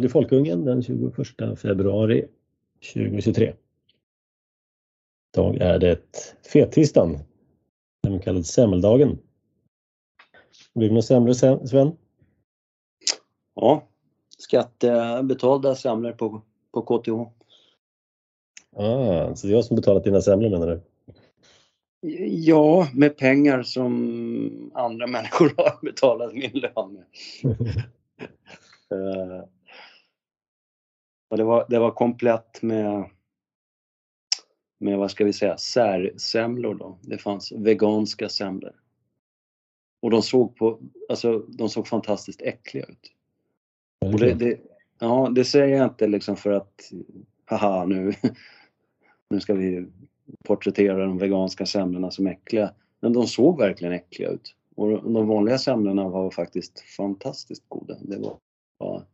Radio Folkungen den 21 februari 2023. Idag är det fettisdagen, den kallad semmeldagen. Blir det några semlor Sven? Ja, skattebetalda semlor på, på KTH. Ah, så det är jag som betalat dina semlor menar du? Ja, med pengar som andra människor har betalat min lön med. och det, var, det var komplett med, med, vad ska vi säga, särsemlor då. Det fanns veganska semlor. Och de såg, på, alltså, de såg fantastiskt äckliga ut. Och det, det, ja, det säger jag inte liksom för att, haha nu, nu ska vi porträttera de veganska semlorna som äckliga. Men de såg verkligen äckliga ut. Och de vanliga semlorna var faktiskt fantastiskt goda. Det var, var,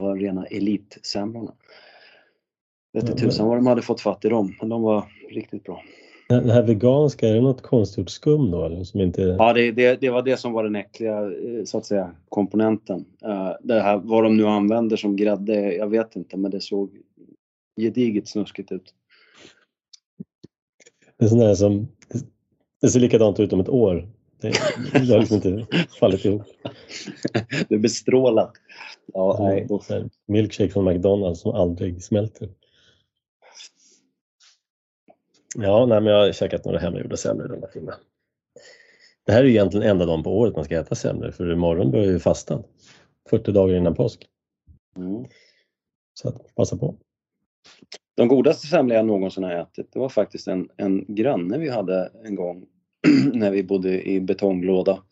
var rena elitsemlorna. Vet inte tusan vad de hade fått fatt i dem, men de var riktigt bra. Det här veganska, är det något konstgjort skum då? Eller, som inte... Ja, det, det, det, var det som var den äckliga eh, så att säga, komponenten. Uh, det här, vad de nu använder som grädde, jag vet inte, men det såg gediget snuskigt ut. Det är sån där som, det ser likadant ut om ett år. Det, det har liksom inte fallit ihop. Det är bestrålat. Ja, nej. Milkshake från McDonalds som aldrig smälter. Ja, nej, men jag har käkat några hemmagjorda semlor denna timme. Det här är egentligen enda dagen på året man ska äta semlor för imorgon börjar ju fastan. 40 dagar innan påsk. Mm. Så att, passa på. De godaste semlor jag någonsin har ätit, det var faktiskt en, en granne vi hade en gång när vi bodde i betonglåda.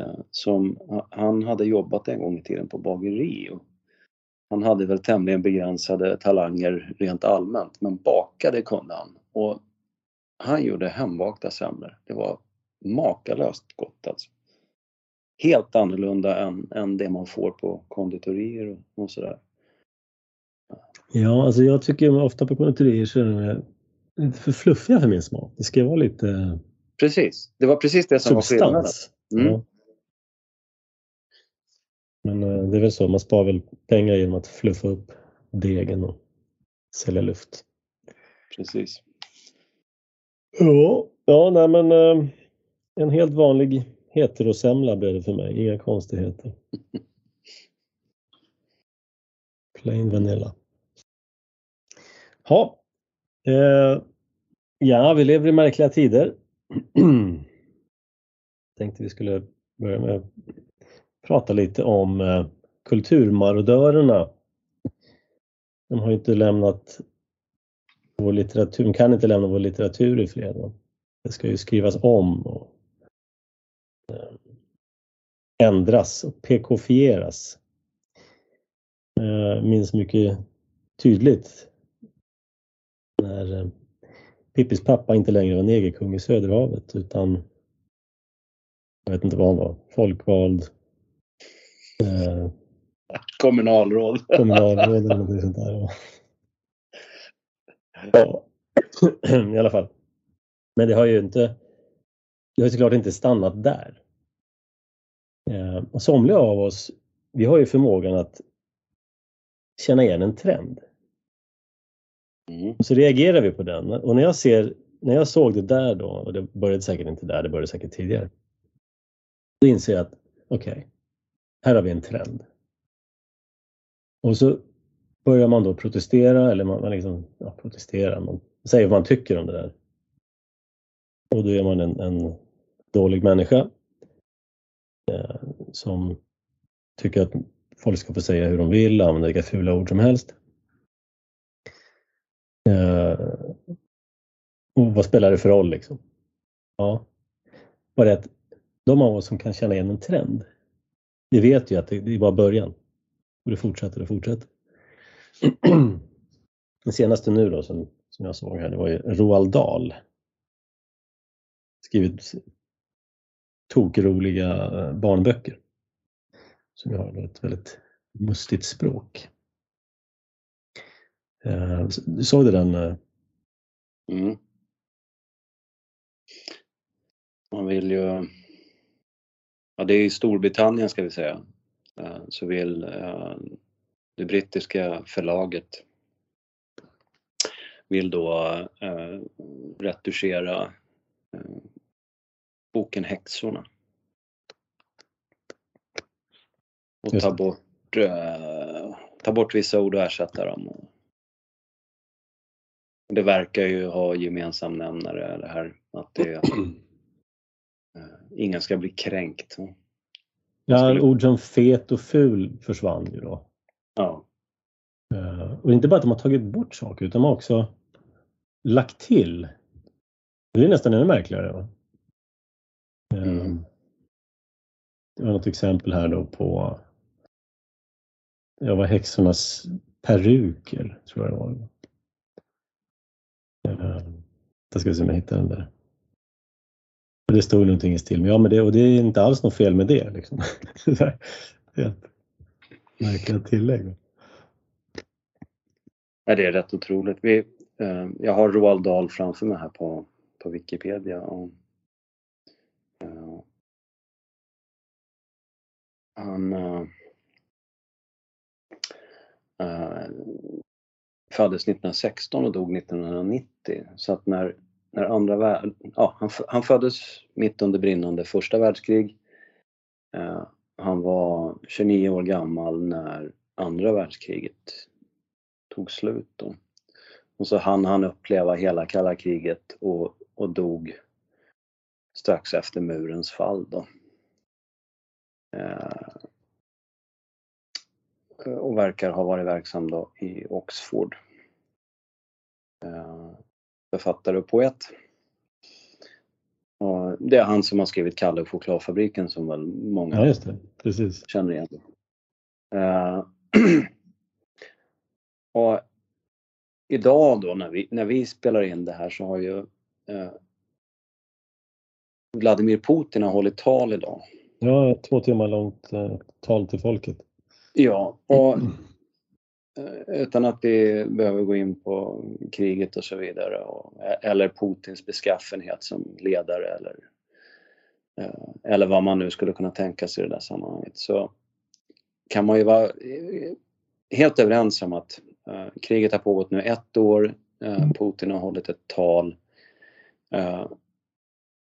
Eh, som, han hade jobbat en gång i tiden på bageri. Och han hade väl tämligen begränsade talanger rent allmänt, men bakade kunde han. Och han gjorde hembakta semlor. Det var makalöst gott alltså. Helt annorlunda än, än det man får på konditorier och, och sådär. Ja, alltså jag tycker ofta på konditorier så är de lite för fluffiga för min smak. Det ska vara lite Precis, det var precis det som substans. var skillnaden. Mm. Ja. Men eh, det är väl så, man sparar väl pengar genom att fluffa upp degen och sälja luft. Precis. Ja, ja nej men eh, en helt vanlig heterosemla blev det för mig, inga konstigheter. Plain vanilla. Ha. Eh, ja, vi lever i märkliga tider. Tänkte vi skulle börja med att prata lite om eh, kulturmarodörerna. De har inte lämnat vår litteratur, de kan inte lämna vår litteratur i fred. Det ska ju skrivas om och eh, ändras och PK-fieras. Jag eh, minns mycket tydligt när Pippis pappa inte längre var negerkung i Söderhavet utan jag vet inte vad han var, folkvald eh, kommunalråd. Kommunalråd eller något sånt där. Ja. I alla fall. Men det har ju inte, det har såklart inte stannat där. Eh, och somliga av oss, vi har ju förmågan att känna igen en trend. Mm. Så reagerar vi på den och när jag, ser, när jag såg det där då, och det började säkert inte där, det började säkert tidigare. Då inser jag att okej, okay, här har vi en trend. Och så börjar man då protestera eller man, man liksom, ja, protesterar, man säger vad man tycker om det där. Och då är man en, en dålig människa eh, som tycker att folk ska få säga hur de vill, använda vilka fula ord som helst. Eh, och vad spelar det för roll liksom? Ja, bara att de av oss som kan känna igen en trend, vi vet ju att det, det är bara början. Och det fortsätter och fortsätter. Den senaste nu då som, som jag såg här, det var ju Roald Dahl. Skrivit tokroliga eh, barnböcker. Som har ett väldigt mustigt språk. Eh, du såg du den? Eh? Mm. Man vill ju... Ja, det är i Storbritannien ska vi säga. Så vill det brittiska förlaget vill då eh, retuschera eh, boken Häxorna. Och ta bort, eh, ta bort vissa ord och ersätta dem. Det verkar ju ha gemensam nämnare det här att det, eh, ingen ska bli kränkt. Ja, skulle... ord som fet och ful försvann ju då. Ja. Uh, och inte bara att de har tagit bort saker utan de har också lagt till. Det är nästan ännu märkligare. Va? Uh, mm. Det var något exempel här då på ja, vad häxornas peruker, tror jag det var. Då jag ska se om jag hittar den där. Det stod någonting i stil med, ja men det, och det är inte alls något fel med det. Liksom. Helt märkliga tillägg. Ja, det är rätt otroligt. Vi, eh, jag har Roald Dahl framför mig här på, på Wikipedia. Och, eh, han eh föddes 1916 och dog 1990. Så att när när andra värld, ja, han, han föddes mitt under brinnande första världskrig. Eh, han var 29 år gammal när andra världskriget tog slut. Då. Och så hann han uppleva hela kalla kriget och, och dog strax efter murens fall. Då. Eh, och verkar ha varit verksam då i Oxford. Eh, författare och poet. Och det är han som har skrivit Kalle och chokladfabriken som väl många ja. Precis. känner igen. Uh, och idag då när vi, när vi spelar in det här så har ju uh, Vladimir Putin har hållit tal idag. Ja, två timmar långt uh, tal till folket. Ja, och Eh, utan att vi behöver gå in på kriget och så vidare. Och, eh, eller Putins beskaffenhet som ledare eller, eh, eller vad man nu skulle kunna tänka sig i det där sammanhanget. Så kan man ju vara helt överens om att uh, kriget har pågått nu ett år. Uh, Putin har hållit ett tal. Uh,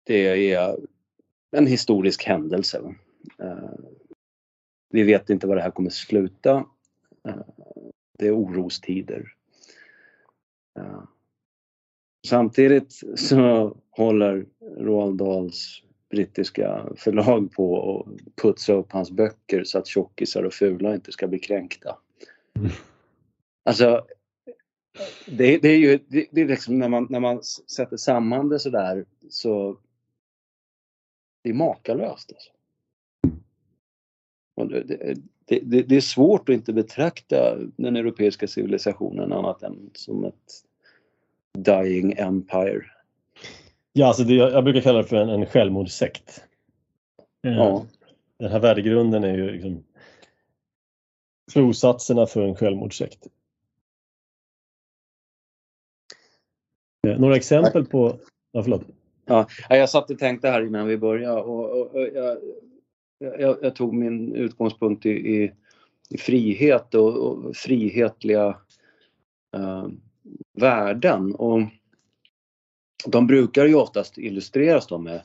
det är en historisk händelse. vi vet inte var det här kommer sluta det är orostider. Ja. Samtidigt så håller Roald Dahls brittiska förlag på att putsa upp hans böcker så att tjockisar och fula inte ska bli kränkta. Mm. Alltså, det, det, är ju det, det, är liksom när man, när man sätter samman det sådär så det är makalöst. Alltså. Det, det, det, det, är svårt att inte betrakta den europeiska civilisationen annat än som ett dying empire. Ja, alltså det, jag brukar kalla det för en, en självmordssekt. Eh, ja. Den här värdegrunden är ju liksom trossatserna för en självmordssekt. Eh, några exempel på... Ja, förlåt. Ja, jag satt och tänkte här innan vi började och, och, och jag jag, jag, tog min utgångspunkt i, i, i frihet och, och frihetliga eh, värden. Och de brukar ju oftast illustreras då med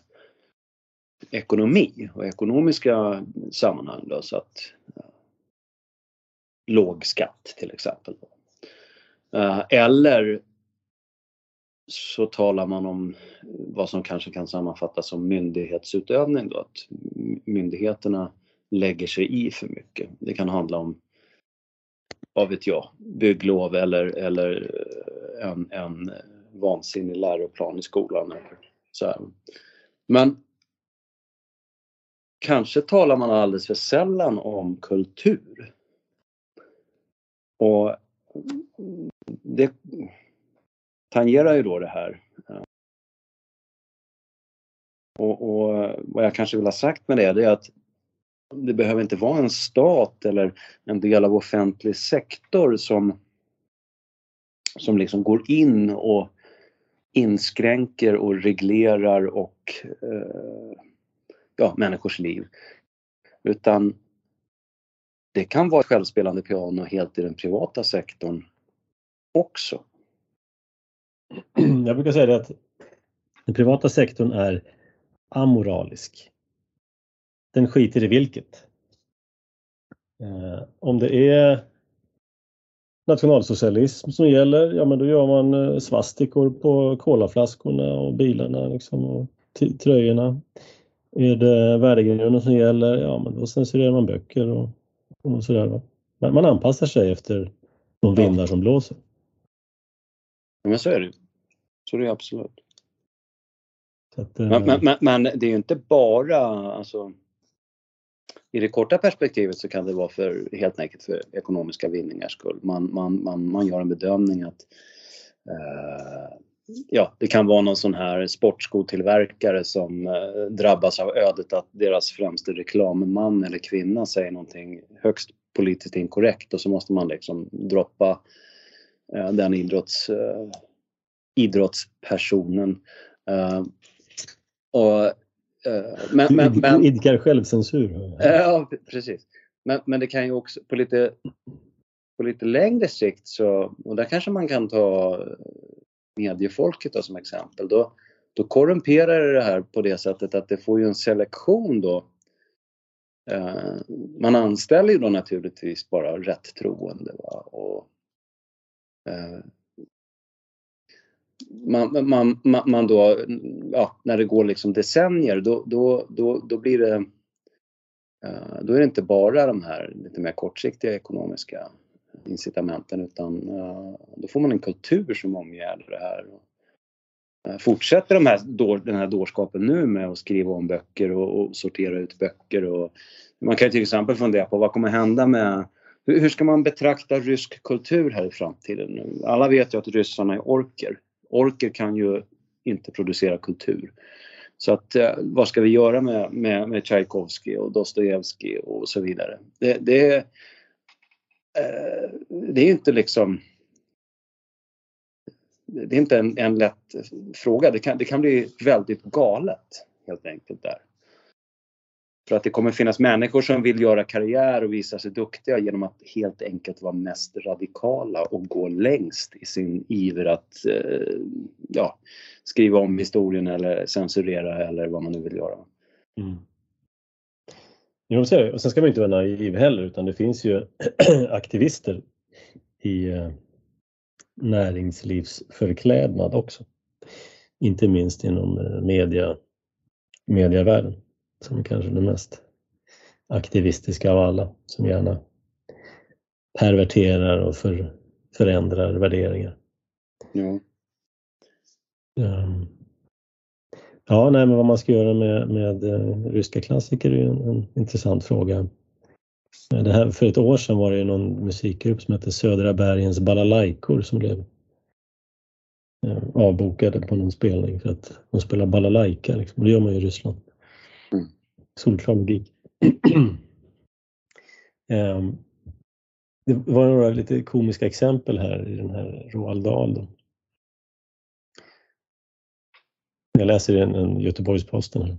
ekonomi och ekonomiska sammanhang. Då, så att, eh, låg skatt till exempel. Eh, eller så talar man om vad som kanske kan sammanfattas som myndighetsutövning då, att myndigheterna lägger sig i för mycket. Det kan handla om, vad vet jag, bygglov eller, eller eh, en, en vansinnig läroplan i skolan. Så här. Men kanske talar man alldeles för sällan om kultur. Och det tangerar ju då det här. Eh, och, och, vad jag kanske vill ha sagt med det, det är att det behöver inte vara en stat eller en del av offentlig sektor som, som liksom går in och inskränker och reglerar och eh, ja, människors liv. Utan det kan vara ett självspelande piano helt i den privata sektorn också. Jag brukar säga det att den privata sektorn är amoralisk. Den skiter i vilket. Eh, om det är nationalsocialism som gäller, ja men då gör man eh, svastikor på kolaflaskorna och bilarna liksom, och tröjorna. Är det värdegrunden som gäller, ja men då censurerar man böcker och, och sådär. Man, man anpassar sig efter de vindar som blåser. Men så är det Så är det absolut. Att, men, eh, men, men, men, det är ju inte bara alltså i det korta perspektivet så kan det vara för helt enkelt för ekonomiska vinningars skull. Man, man, man, man gör en bedömning att eh, ja, det kan vara någon sån här sportskotillverkare som eh, drabbas av ödet att deras främste reklamman eller kvinna säger någonting högst politiskt inkorrekt och så måste man liksom droppa eh, den idrotts, eh, idrottspersonen. Eh, och Eh, men, men, men, idkar självcensur. Ja, precis. Men, men det kan ju också på lite, på lite längre sikt så, och där kanske man kan ta mediefolket då som exempel, då, då korrumperar det här på det sättet att det får ju en selektion då. Eh, man anställer ju då naturligtvis bara rätt troende. Va? Och, eh, man, man, man, man då, ja, när det går liksom decennier, då, då, då, då blir det eh, då är det inte bara de här lite mer kortsiktiga ekonomiska incitamenten utan eh, då får man en kultur som omgärdar det här. Eh, fortsätter de här, den här dårskapen nu med att skriva om böcker och, och sortera ut böcker och man kan till exempel fundera på vad kommer hända med hur ska man betrakta rysk kultur här i framtiden? Alla vet ju att ryssarna är orker orker kan ju inte producera kultur. Så att eh, vad ska vi göra med, med, med Tchaikovsky och Dostojevskij och så vidare? Det, det, eh, det är inte liksom det är inte en, en lätt fråga. Det kan, det kan bli väldigt galet helt enkelt där. För att det kommer finnas människor som vill göra karriär och visa sig duktiga genom att helt enkelt vara mest radikala och gå längst i sin iver att eh, ja, skriva om historien eller censurera eller vad man nu vill göra. Mm. Jo, så och sen ska man inte vara naiv heller utan det finns ju aktivister i eh, näringslivsförklädnad också. Inte minst inom eh, media, medievärlden som kanske den mest aktivistiska av alla, som gärna perverterar och för, förändrar värderingar. Ja. Um, ja, nej, men vad man ska göra med, med uh, ryska klassiker är ju en, en, intressant fråga. Det här, för ett år sedan var det någon musikgrupp som hette Södra bergens balalaikor som blev uh, avbokade på någon spelning för att de spelar balalaika. Liksom. Det gör man ju i Ryssland solklar logik. Ehm, det var några lite komiska exempel här i den här Roald Dahl. Jag läser i en Göteborgs-Posten. Här.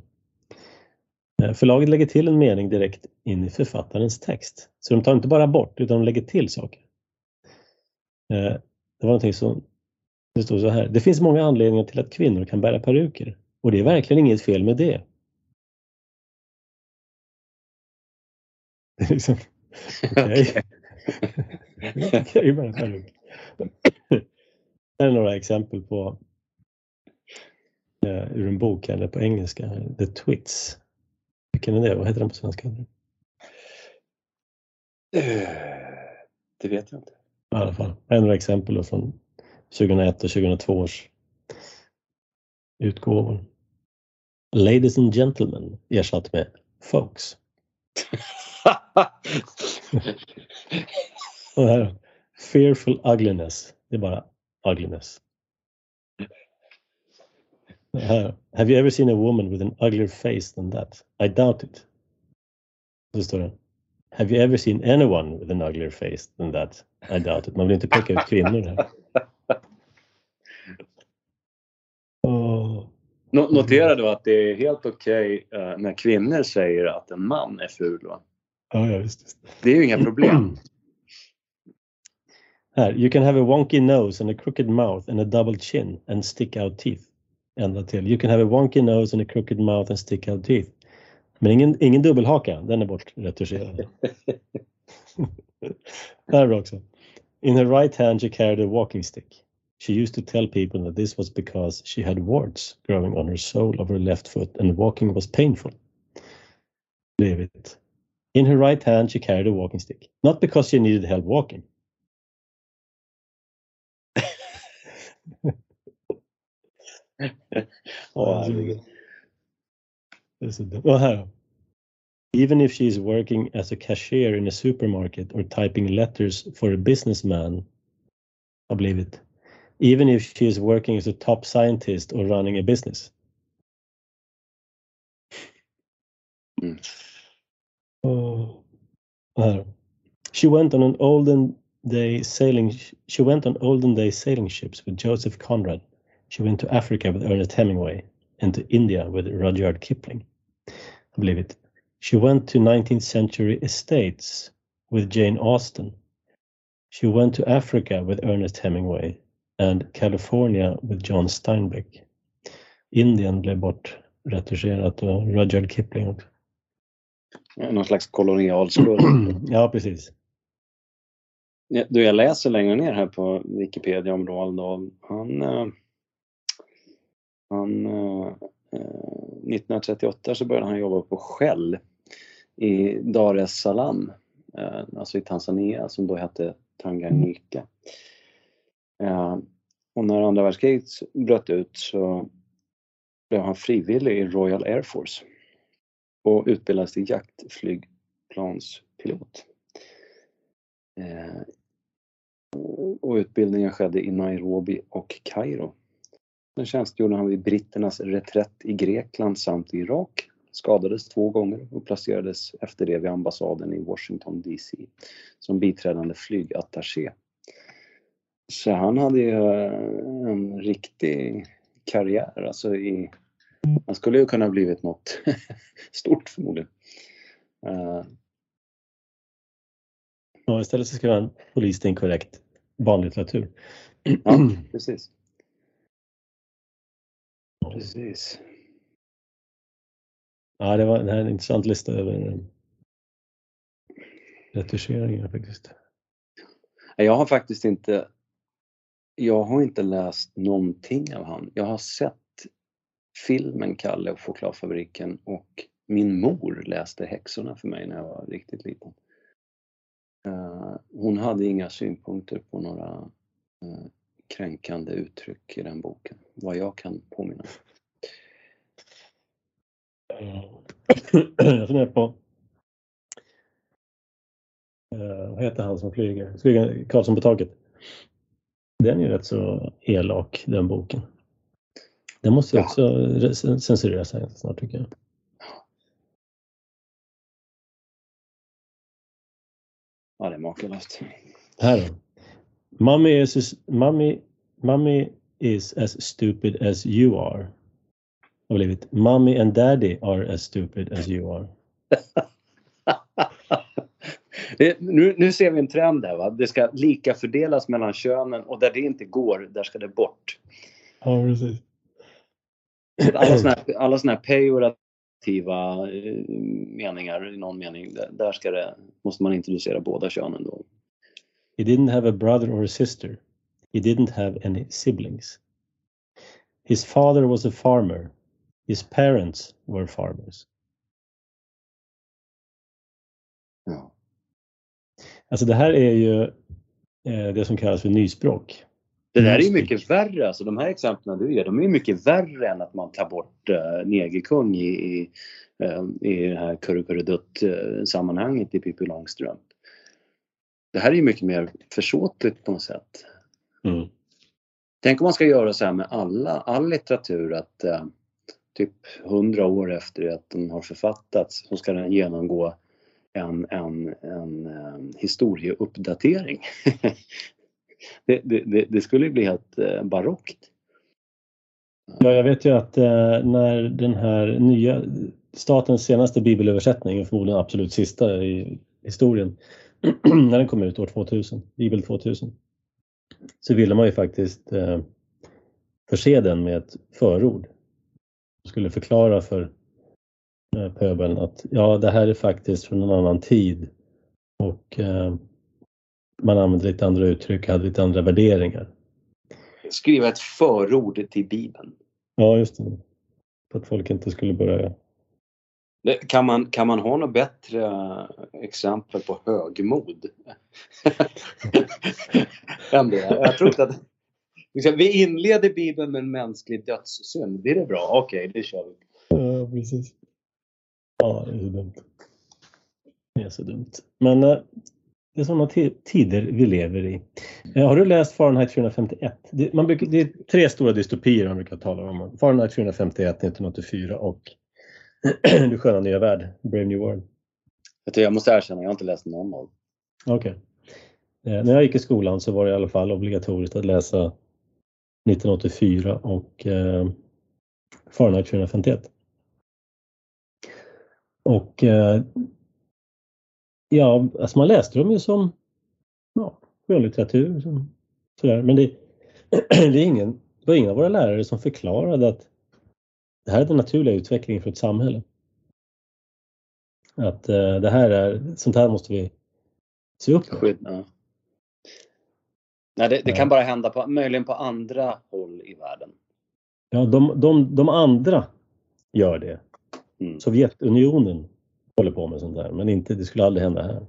Ehm, förlaget lägger till en mening direkt in i författarens text. Så de tar inte bara bort utan de lägger till saker. Ehm, det var någonting som det stod så här. Det finns många anledningar till att kvinnor kan bära peruker och det är verkligen inget fel med det. liksom, Okej. Okej, bara Här är några exempel på uh, ur en bok eller på engelska. The Twits. Vilken är det? Vad heter den på svenska? Uh, det vet jag inte. I alla fall. Här är några exempel från 2001 och 2002 års utgåvor. Ladies and gentlemen ersatt med folks. Och här, fearful ugliness. Det är bara ugliness. Här, have you ever seen a woman with an uglier face than that? I doubt it. Så står det. Have you ever seen anyone with an uglier face than that? I doubt it. Man vill inte peka ut kvinnor här. Oh. Notera då att det är helt okej okay, uh, när kvinnor säger att en man är ful. Va? Ja, ja visst. Det är ju inga problem. Här, you can have a wonky nose and a crooked mouth and a double chin and stick out teeth. Ända till. You can have a wonky nose and a crooked mouth and stick out teeth. Men ingen, ingen dubbelhaka, den är bortretuscherad. Här är det också. In her right hand she carried a walking stick. She used to tell people that this was because she had warts growing on her sole of her left foot and walking was painful. Leave it. In her right hand she carried a walking stick. Not because she needed help walking. Åh, herregud. Det är så dumt. Och här. Even if she is working as a cashier in a supermarket or typing letters for a businessman I believe blivit. Even if she is working as a top scientist or running a business. Mm. Och här. She went on an olden day sailing she went on olden day sailing ships with Joseph Conrad. She went to Africa with Ernest Hemingway and to India with Rudyard Kipling. I believe it. She went to 19th century estates with Jane Austen. She went to Africa with Ernest Hemingway and California with John Steinbeck. Indien blev bortretuscherat och Rudyard Kipling också. Någon slags kolonialskuld. ja, precis. Ja, Du, jag läser längre ner här på Wikipedia om Roald Dahl. Han, eh, han, eh, eh, 1938 så började han jobba på Shell i Dar es Salaam, eh, alltså i Tanzania som då hette Tanganyika. Och när andra världskriget bröt ut så blev han frivillig i Royal Air Force och utbildades till jaktflygplanspilot. Eh, och utbildningen skedde i Nairobi och Kairo. Sen tjänstgjorde han vid britternas reträtt i Grekland samt i Irak. Skadades två gånger och placerades efter det vid ambassaden i Washington DC som biträdande flygattaché. Så han hade ju eh, en riktig karriär, alltså i... Han skulle ju kunna blivit något stort förmodligen. Eh, Ja, istället så skrev han politiskt inkorrekt barnlitteratur. Ja, precis. Precis. Ja, det var det här är en intressant lista över eh, retuscheringar faktiskt. Jag har faktiskt inte jag har inte läst någonting av han. Jag har sett filmen Kalle och chokladfabriken och min mor läste Häxorna för mig när jag var riktigt liten. Eh, hon hade inga synpunkter på några eh, kränkande uttryck i den boken, vad jag kan påminna mig. Eh, jag funderar på vad heter han som flyger? flyger Karlsson på taket. Den är ju rätt så elak den boken. Den måste ju Ja. också re- censureras här snart tycker jag. Ja, det är makalöst. Här då. Mommy is, as- mommy, mommy is as stupid as you are. Har blivit. Mommy and daddy are as stupid as you are. Det, nu, nu ser vi en trend här va. Det ska lika fördelas mellan könen och där det inte går, där ska det bort. Ja, precis. Alla såna här, alla såna här pejorativa eh, meningar i någon mening, där, där ska det, måste man introducera båda könen då. He didn't have a brother or a sister. He didn't have any siblings. His father was a farmer. His parents were farmers. Ja. Alltså det här är ju eh, det som kallas för nyspråk. Det där är ju mycket värre, alltså de här exemplen du ger, de är ju mycket värre än att man tar bort uh, negerkung i, i, eh, i det här kurrekurredutt uh, sammanhanget i Pippi Långstrump. Det här är ju mycket mer försåtligt på något sätt. Mm. Tänk om man ska göra så här med alla, all litteratur att eh, typ hundra år efter att den har författats så ska den genomgå en, en, en ehm, historieuppdatering. det, det, det, skulle ju bli helt eh, barockt. Ja, jag vet ju att eh, när den här nya statens senaste bibelöversättning, förmodligen absolut sista i historien, när den kom ut år 2000, Bibel 2000, så ville man ju faktiskt eh, förse den med ett förord. Man skulle förklara för pöbeln att ja, det här är faktiskt från en annan tid och eh, man använde lite andra uttryck, hade lite andra värderingar. Skriva ett förord till Bibeln. Ja, just det. För att folk inte skulle börja... Kan man, kan man ha något bättre exempel på högmod? än det? Jag tror inte att... Vi inleder Bibeln med en mänsklig dödssynd. Är det bra? Okej, okay, det kör vi. Ja, precis. Ja, det är så dumt. Det är så dumt. Men eh, det är sådana tider vi lever i. Eh, har du läst Fahrenheit 451? Det, man brukar, det är tre stora dystopier man brukar tala om. Fahrenheit 451 1984 och Du sköna nya värld, Brave New World. Jag måste erkänna, jag har inte läst någon av Okej. Okay. Eh, när jag gick i skolan så var det i alla fall obligatoriskt att läsa 1984 och eh, Fahrenheit 451. Och eh, Ja, alltså man läste dem ju som ja, skönlitteratur. Som, sådär. Men det, det, är ingen, det var ingen av våra lärare som förklarade att det här är den naturliga utvecklingen för ett samhälle. Att uh, det här är, sånt här måste vi se upp med. Ja. Nej, det, det kan bara hända på, möjligen på andra håll i världen. Ja, de, de, de andra gör det. Mm. Sovjetunionen håller på med sånt där, men inte, det skulle aldrig hända här.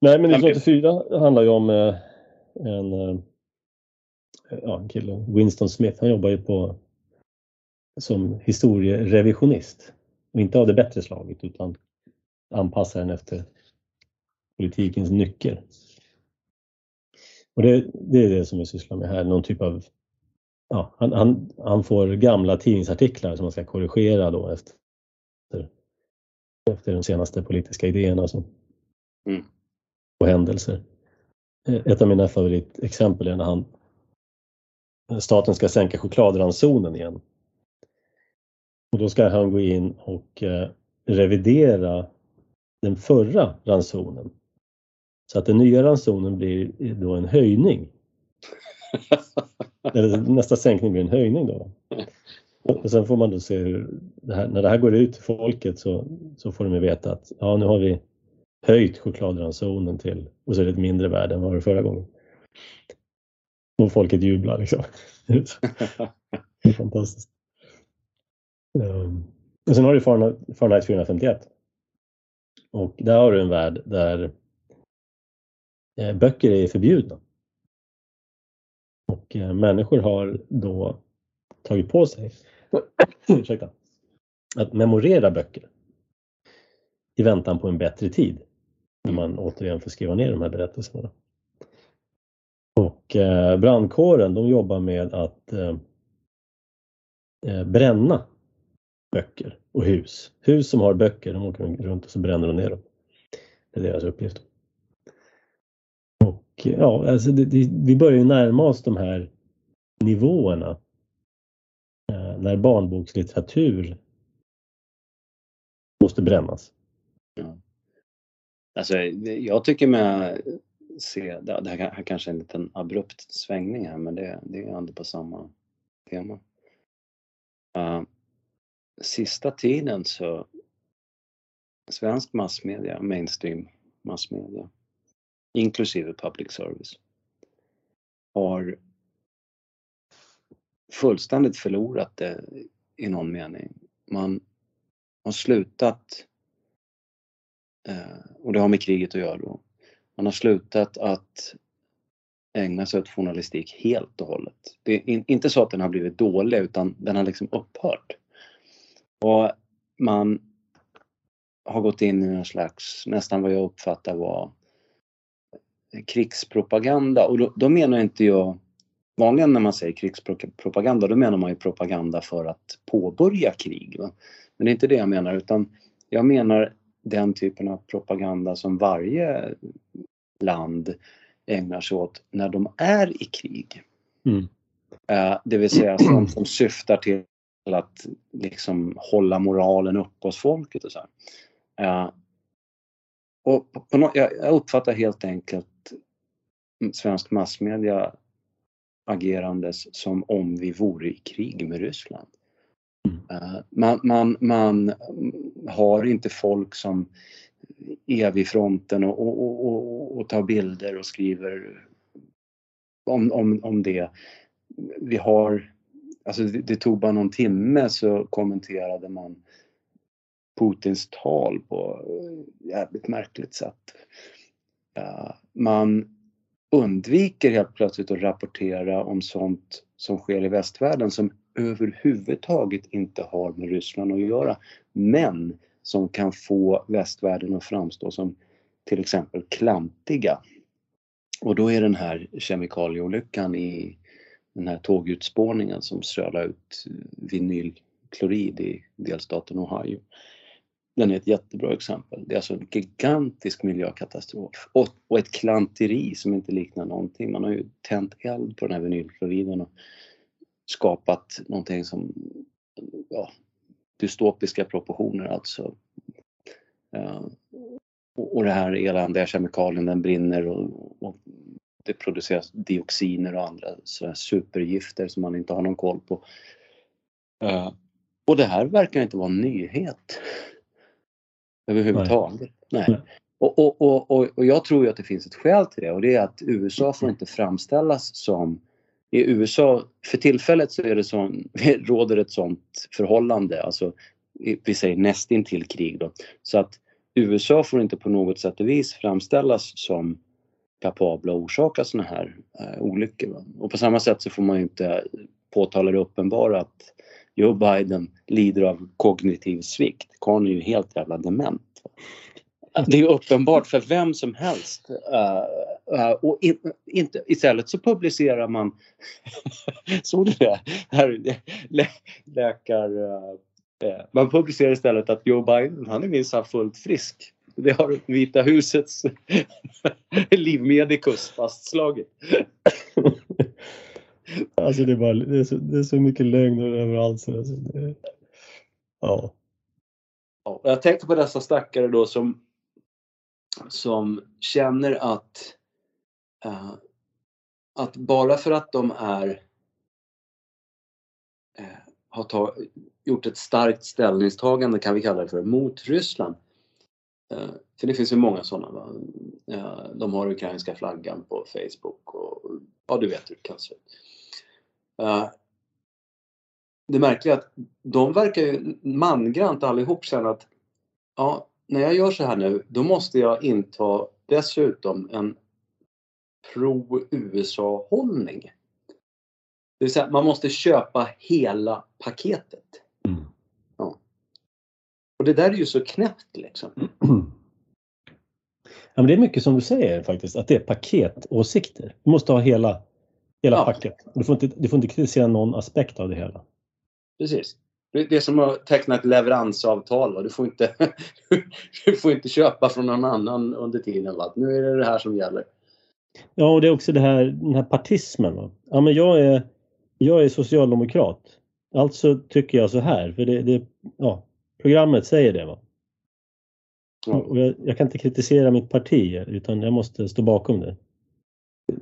Nej, men 1984 handlar ju om eh, en, eh, ja, en kille, Winston Smith, han jobbar ju på som historierevisionist. Och inte av det bättre slaget utan anpassar den efter politikens nycker. Och det, det, är det som vi sysslar med här, någon typ av Ja, han, han, han får gamla tidningsartiklar som man ska korrigera då efter efter de senaste politiska idéerna som, mm. och händelser. Eh, ett av mina favoritexempel är när han, staten ska sänka chokladransonen igen. Och då ska han gå in och eh, revidera den förra ransonen. Så att den nya ransonen blir då en höjning. Eller nästa sänkning blir en höjning då. Och sen får man då se hur, det här, när det här går ut till folket så, så får de ju veta att ja, nu har vi höjt chokladransonen till och så är det ett mindre värde än vad det var förra gången. Och folket jublar liksom. det är fantastiskt. Um, och sen har du Fahrenheit 451. Och där har du en värld där eh, böcker är förbjudna. Och eh, människor har då tagit på sig ursäkta, att memorera böcker i väntan på en bättre tid. När man återigen får skriva ner de här berättelserna. Och eh, brandkåren de jobbar med att eh, eh bränna böcker och hus. Hus som har böcker, de åker runt och så bränner de ner dem. Det är deras uppgift. Och ja, alltså det, det, vi börjar ju närma oss de här nivåerna eh, när barnbokslitteratur måste brännas. Ja. Alltså, jag tycker med se, det här kanske är en liten abrupt svängning här men det, det är ändå på samma tema. Uh, sista tiden så svensk massmedia, mainstream massmedia, inklusive public service, har fullständigt förlorat det i någon mening. Man har slutat, eh, och det har med kriget att göra då, man har slutat att ägna sig åt journalistik helt och hållet. Det är inte så att den har blivit dålig utan den har liksom upphört. Och man har gått in i en slags, nästan vad jag uppfattar var krigspropaganda och då, då menar inte jag vanligen när man säger krigspropaganda då menar man ju propaganda för att påbörja krig. Va? Men det är inte det jag menar utan jag menar den typen av propaganda som varje land ägnar sig åt när de är i krig. Mm. Uh, det vill säga sånt som syftar till att liksom hålla moralen uppe hos folket och så uh, och på, på jag uppfattar helt enkelt svensk massmedia agerandes som om vi vore i krig med Ryssland. Uh, man, man, man har inte folk som är vid fronten och, och, och, och tar bilder och skriver om, om, om det. Vi har, alltså det, det tog bara någon timme så kommenterade man Putins tal på jävligt märkligt sätt. Man undviker helt plötsligt att rapportera om sånt som sker i västvärlden som överhuvudtaget inte har med Ryssland att göra. Men som kan få västvärlden att framstå som till exempel klantiga. Och då är den här kemikalieolyckan i den här tågutspårningen som strölar ut vinylklorid i delstaten Ohio. Den är ett jättebra exempel. Det är alltså en gigantisk miljökatastrof och, och ett klanteri som inte liknar någonting. Man har ju tänt eld på den här vinylkloriden och skapat någonting som ja, dystopiska proportioner alltså. Uh, och det här eländiga kemikalien den brinner och, och, det produceras dioxiner och andra supergifter som man inte har någon koll på. Uh, och det här verkar inte vara en nyhet överhuvudtaget. Nej. Nej. Och, och, och, och, jag tror ju att det finns ett skäl till det och det är att USA får inte framställas som i USA, för tillfället så är det sån, råder ett sånt förhållande, alltså vi säger nästintill krig då. Så att USA får inte på något sätt och vis framställas som kapabla att orsaka sådana här uh, olyckor. Va? Och på samma sätt så får man ju inte påtala det uppenbara att Joe Biden lider av kognitiv svikt. Karln är ju helt jävla dement. Det är uppenbart för vem som helst. Uh, uh, och in, inte, istället så publicerar man, såg du det? Här, lä, läkar, uh, man publicerar istället att Joe Biden, han är minsann fullt frisk. Det har Vita husets livmedikus fastslagit. alltså det är, bara, det är, så, det är så mycket lögner överallt. Så alltså det, ja. ja. Jag tänkte på dessa stackare då som som känner att, uh, att bara för att de är uh, har ta, gjort ett starkt ställningstagande kan vi kalla det för mot Ryssland. Uh, för det finns ju många sådana. de har ukrainska flaggan på Facebook och ja, du vet hur det kan se ut det märkliga är att de verkar ju mangrant allihop känna att ja, när jag gör så här nu, då måste jag inta dessutom en pro-USA-hållning. Det vill säga, man måste köpa hela paketet. Mm. Ja. Och det där är ju så knäppt liksom. Ja, men det är mycket som du säger faktiskt, att det är paketåsikter. Du måste ha hela, hela ja. paket. Du får, inte, du får inte kritisera någon aspekt av det hela. Precis. Det är som att teckna ett leveransavtal. Du får, inte, du får inte köpa från någon annan under tiden. Va? Nu är det det här som gäller. Ja, och det är också det här, den här partismen. Va? Ja, men jag, är, jag är socialdemokrat. Alltså tycker jag så här. För det, det ja, programmet säger det. Va? Ja. Och jag, jag, kan inte kritisera mitt parti utan jag måste stå bakom det.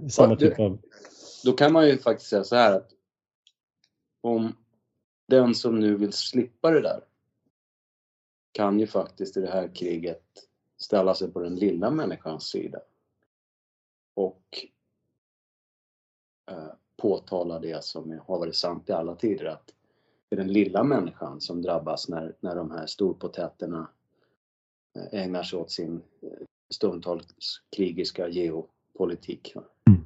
Samma ja, typ av... Då kan man ju faktiskt säga så här att om den som nu vill slippa det där kan ju faktiskt i det här kriget ställa sig på den lilla människans sida. Och eh, påtala det som har varit sant i alla tider att det är den lilla människan som drabbas när, när de här storpotäterna eh, ägnar sig åt sin eh, stundtals krigiska geopolitik. Mm.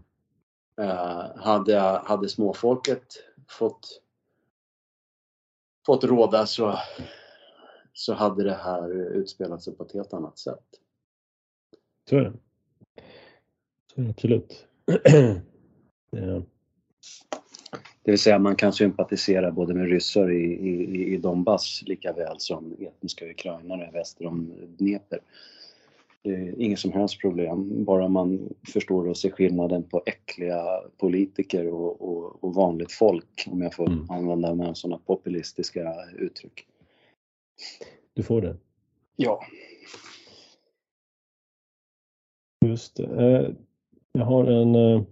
Eh, hade, hade småfolket fått fått råda så, så hade det här utspelat sig på ett helt annat sätt. Så är det. Så är det absolut. ja. Det vill säga man kan sympatisera både med ryssar i, i, i Donbass lika väl som etniska ukrainare väster om Dnepr. Det är inget som helst problem, bara man förstår och ser skillnaden på äckliga politiker och, och, och vanligt folk, om jag får Mm. använda mig av sådana populistiska uttryck. Du får det. Ja. Just det. Eh, Jag har en, eh,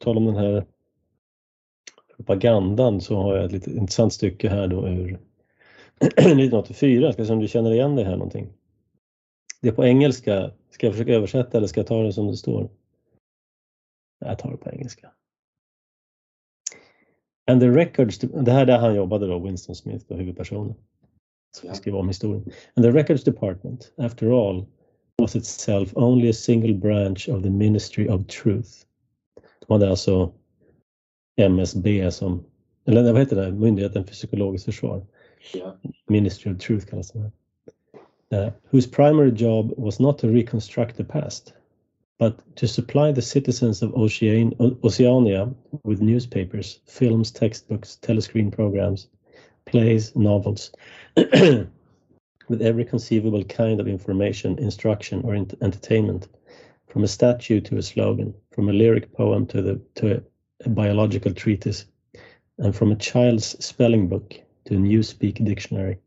tal om den här propagandan så har jag ett lite intressant stycke här då ur 1984. Jag ska se om du känner igen det här någonting. Det är på engelska. Ska jag försöka översätta eller ska jag ta det som det står? Jag tar det på engelska. And the records, det här är där han jobbade då, Winston Smith, då, huvudpersonen. Så jag skriver om historien. And the records department, after all, was itself only a single branch of the Ministry of Truth. De hade alltså MSB som, eller vad heter det, Myndigheten för psykologiskt försvar. Ja. Ministry of Truth kallas här. Uh, whose primary job was not to reconstruct the past, but to supply the citizens of Oceania with newspapers, films, textbooks, telescreen programs, plays, novels, with every conceivable kind of information, instruction, or ent- entertainment, from a statue to a slogan, from a lyric poem to the to a, a biological treatise, and from a child's spelling book to a newspeak dictionary.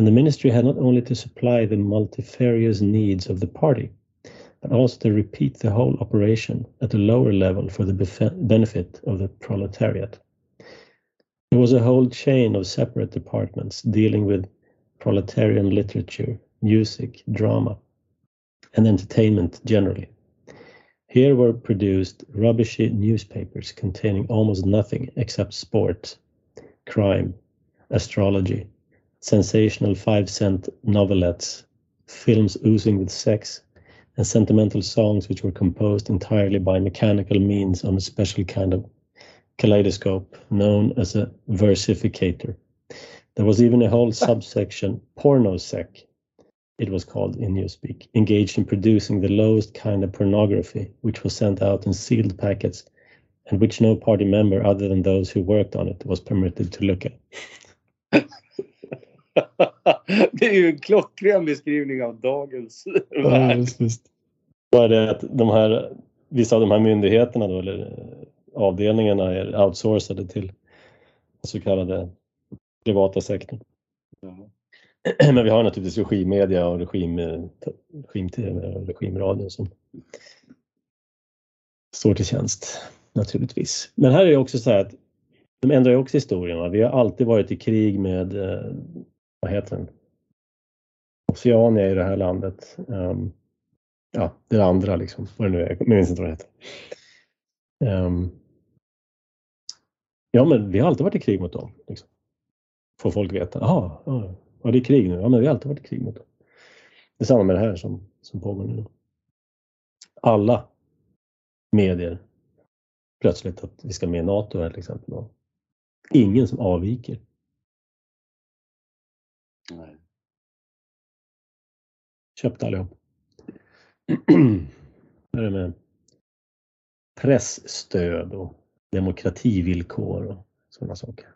And the ministry had not only to supply the multifarious needs of the party, but also to repeat the whole operation at a lower level for the bef- benefit of the proletariat. There was a whole chain of separate departments dealing with proletarian literature, music, drama, and entertainment generally. Here were produced rubbishy newspapers containing almost nothing except sport, crime, astrology, sensational five cent novelettes, films oozing with sex, and sentimental songs which were composed entirely by mechanical means on a special kind of kaleidoscope known as a versificator. There was even a whole subsection, pornosec, it was called in Newspeak, engaged in producing the lowest kind of pornography, which was sent out in sealed packets and which no party member other than those who worked on it was permitted to look at. det är ju en klockren beskrivning av dagens värld. visst, visst. Bara det att de här, vissa av de här myndigheterna då, eller eh, avdelningarna är outsourcade till den så kallade privata sektorn. Ja. Men vi har naturligtvis regimmedia och regim, eh, regim-tv och regimradio som står till tjänst naturligtvis. Men här är det också så här att de ändrar ju också historien. Va? Vi har alltid varit i krig med, eh, vad heter den? Oceania i det här landet. Um, ja, det andra liksom, vad det nu är, jag minns inte vad det heter. Um, ja, men vi har alltid varit i krig mot dem. Liksom. Får folk veta. Jaha, ja, ja, det är krig nu. Ja, men vi har alltid varit i krig mot dem. Det är samma med det här som, som pågår nu. Alla medier plötsligt att vi ska med i NATO här till exempel. Ingen som avviker. Nej. Köpte allihop. Vad är det med pressstöd och demokrativillkor och sådana saker.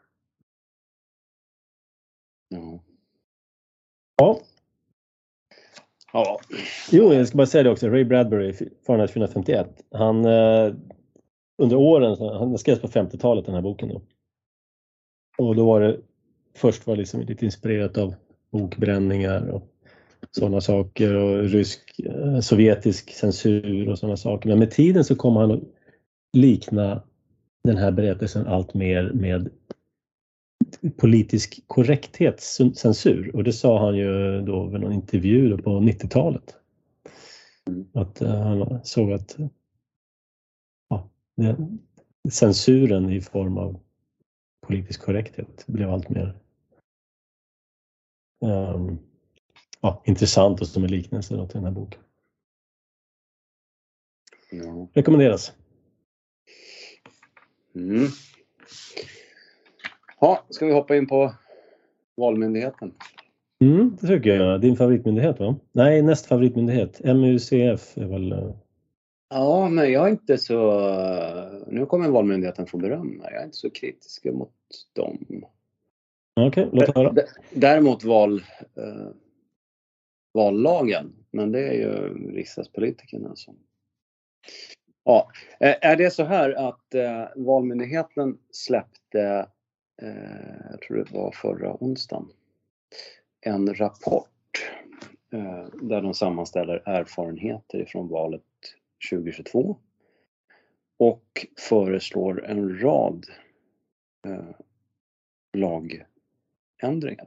Ja. Ja, ja. jo, jag ska bara säga det också. Ray Bradbury, Fahrenheit 451. Han eh, under åren, han skrevs på 50-talet den här boken då. Och då var det först var liksom lite inspirerat av bokbränningar och sådana saker och rysk, eh, sovjetisk censur och sådana saker. Men med tiden så kom han att likna den här berättelsen allt mer med politisk korrekthetscensur och det sa han ju då vid någon intervju på 90-talet. Mm. Att eh, han såg att ja, censuren i form av politisk korrekthet blev allt mer ja, intressant och som en liknelse till den här boken. ja. Rekommenderas. Mm. Ja, ska vi hoppa in på Valmyndigheten? Mm, det tycker jag. Din favoritmyndighet va? Nej, näst favoritmyndighet. MUCF är väl... eh, Ja, men jag är inte så... Nu kommer Valmyndigheten få beröm här. Jag är inte så kritisk mot dem. Okej, låt höra. Däremot val, eh, vallagen Men det är ju riksdagspolitikerna som... Ja, eh, är det så här att eh, Valmyndigheten släppte, eh, jag tror det var förra onsdagen, en rapport eh, där de sammanställer erfarenheter ifrån valet 2022 och föreslår en rad eh, lagändringar.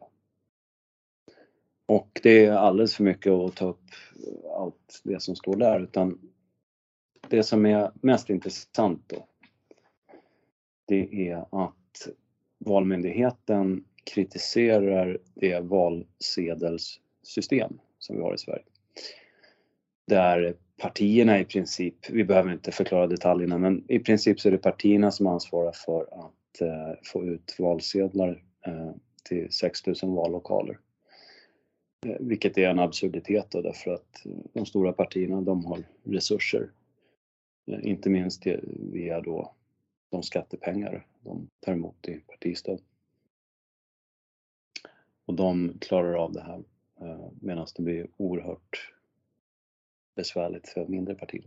Och det är alldeles för mycket att ta upp eh, allt det som står där utan det som är mest intressant då det är att Valmyndigheten kritiserar det valsedelssystem som vi har i Sverige. Där partierna i princip, vi behöver inte förklara detaljerna, men i princip så är det partierna som ansvarar för att eh, få ut valsedlar eh, till 6000 vallokaler. Eh, vilket är en absurditet då, därför att eh, de stora partierna de har resurser. Eh, inte minst via då de skattepengar de tar emot i partistöd. Och de klarar av det här medan det blir oerhört besvärligt för mindre partier.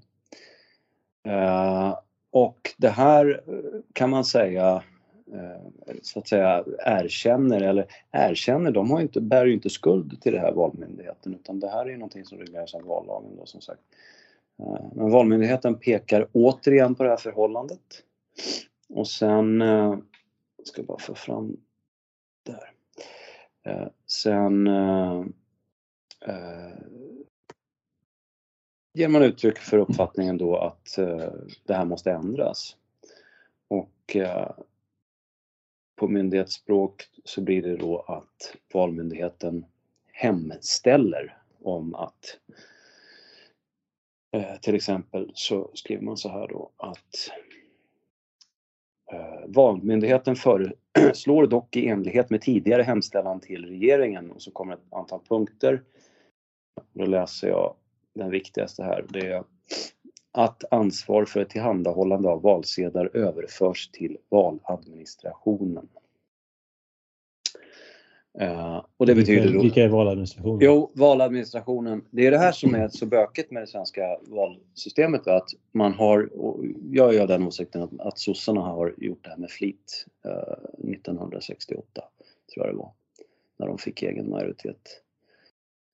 Och det här kan man säga Eh, så att säga erkänner, eller erkänner, de har inte, bär ju inte skuld till det här Valmyndigheten utan det här är ju någonting som regleras av vallagen då som sagt. Eh, men Valmyndigheten pekar återigen på det här förhållandet. Och sen, eh, jag ska bara få fram där. Sen ger man uttryck för uppfattningen då att det här måste ändras. Och på myndighetsspråk så blir det då att Valmyndigheten hemställer om att eh, till exempel så skriver man så här då att eh, Valmyndigheten föreslår dock i enlighet med tidigare hemställan till regeringen och så kommer ett antal punkter. Då läser jag den viktigaste här. Det är att ansvar för tillhandahållande av valsedlar överförs till valadministrationen. Uh, och det vilka, betyder då... Vilka är valadministrationen? Jo, valadministrationen. Det är det här som är så bökigt med det svenska valsystemet. Att man har, jag är av den åsikten att, att sossarna har gjort det här med flit uh, 1968, tror jag det var. När de fick egen majoritet.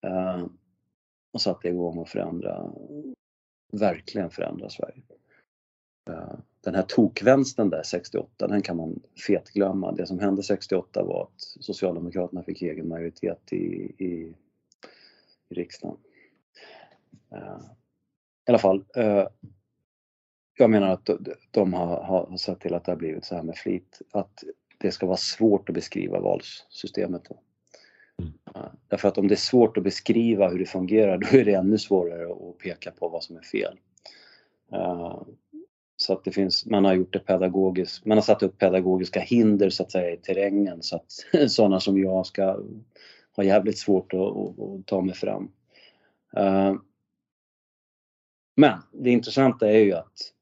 Uh, och satte igång att förändra verkligen förändra Sverige. Eh, den här tokvänstern där 68, den kan man fetglömma. Det som hände 68 var att Socialdemokraterna fick egen majoritet i, i, i riksdagen. Eh, I alla fall, eh, jag menar att de har, har sett till att det har blivit så här med flit. Att det ska vara svårt att beskriva valsystemet. Då. Mm. Därför att om det är svårt att beskriva hur det fungerar då är det ännu svårare att peka på vad som är fel. Eh, så att det finns, man har gjort det pedagogiskt, man har satt upp pedagogiska hinder så att säga i terrängen så att sådana som jag ska ha jävligt svårt att, att, att ta mig fram. Eh, men det intressanta är ju att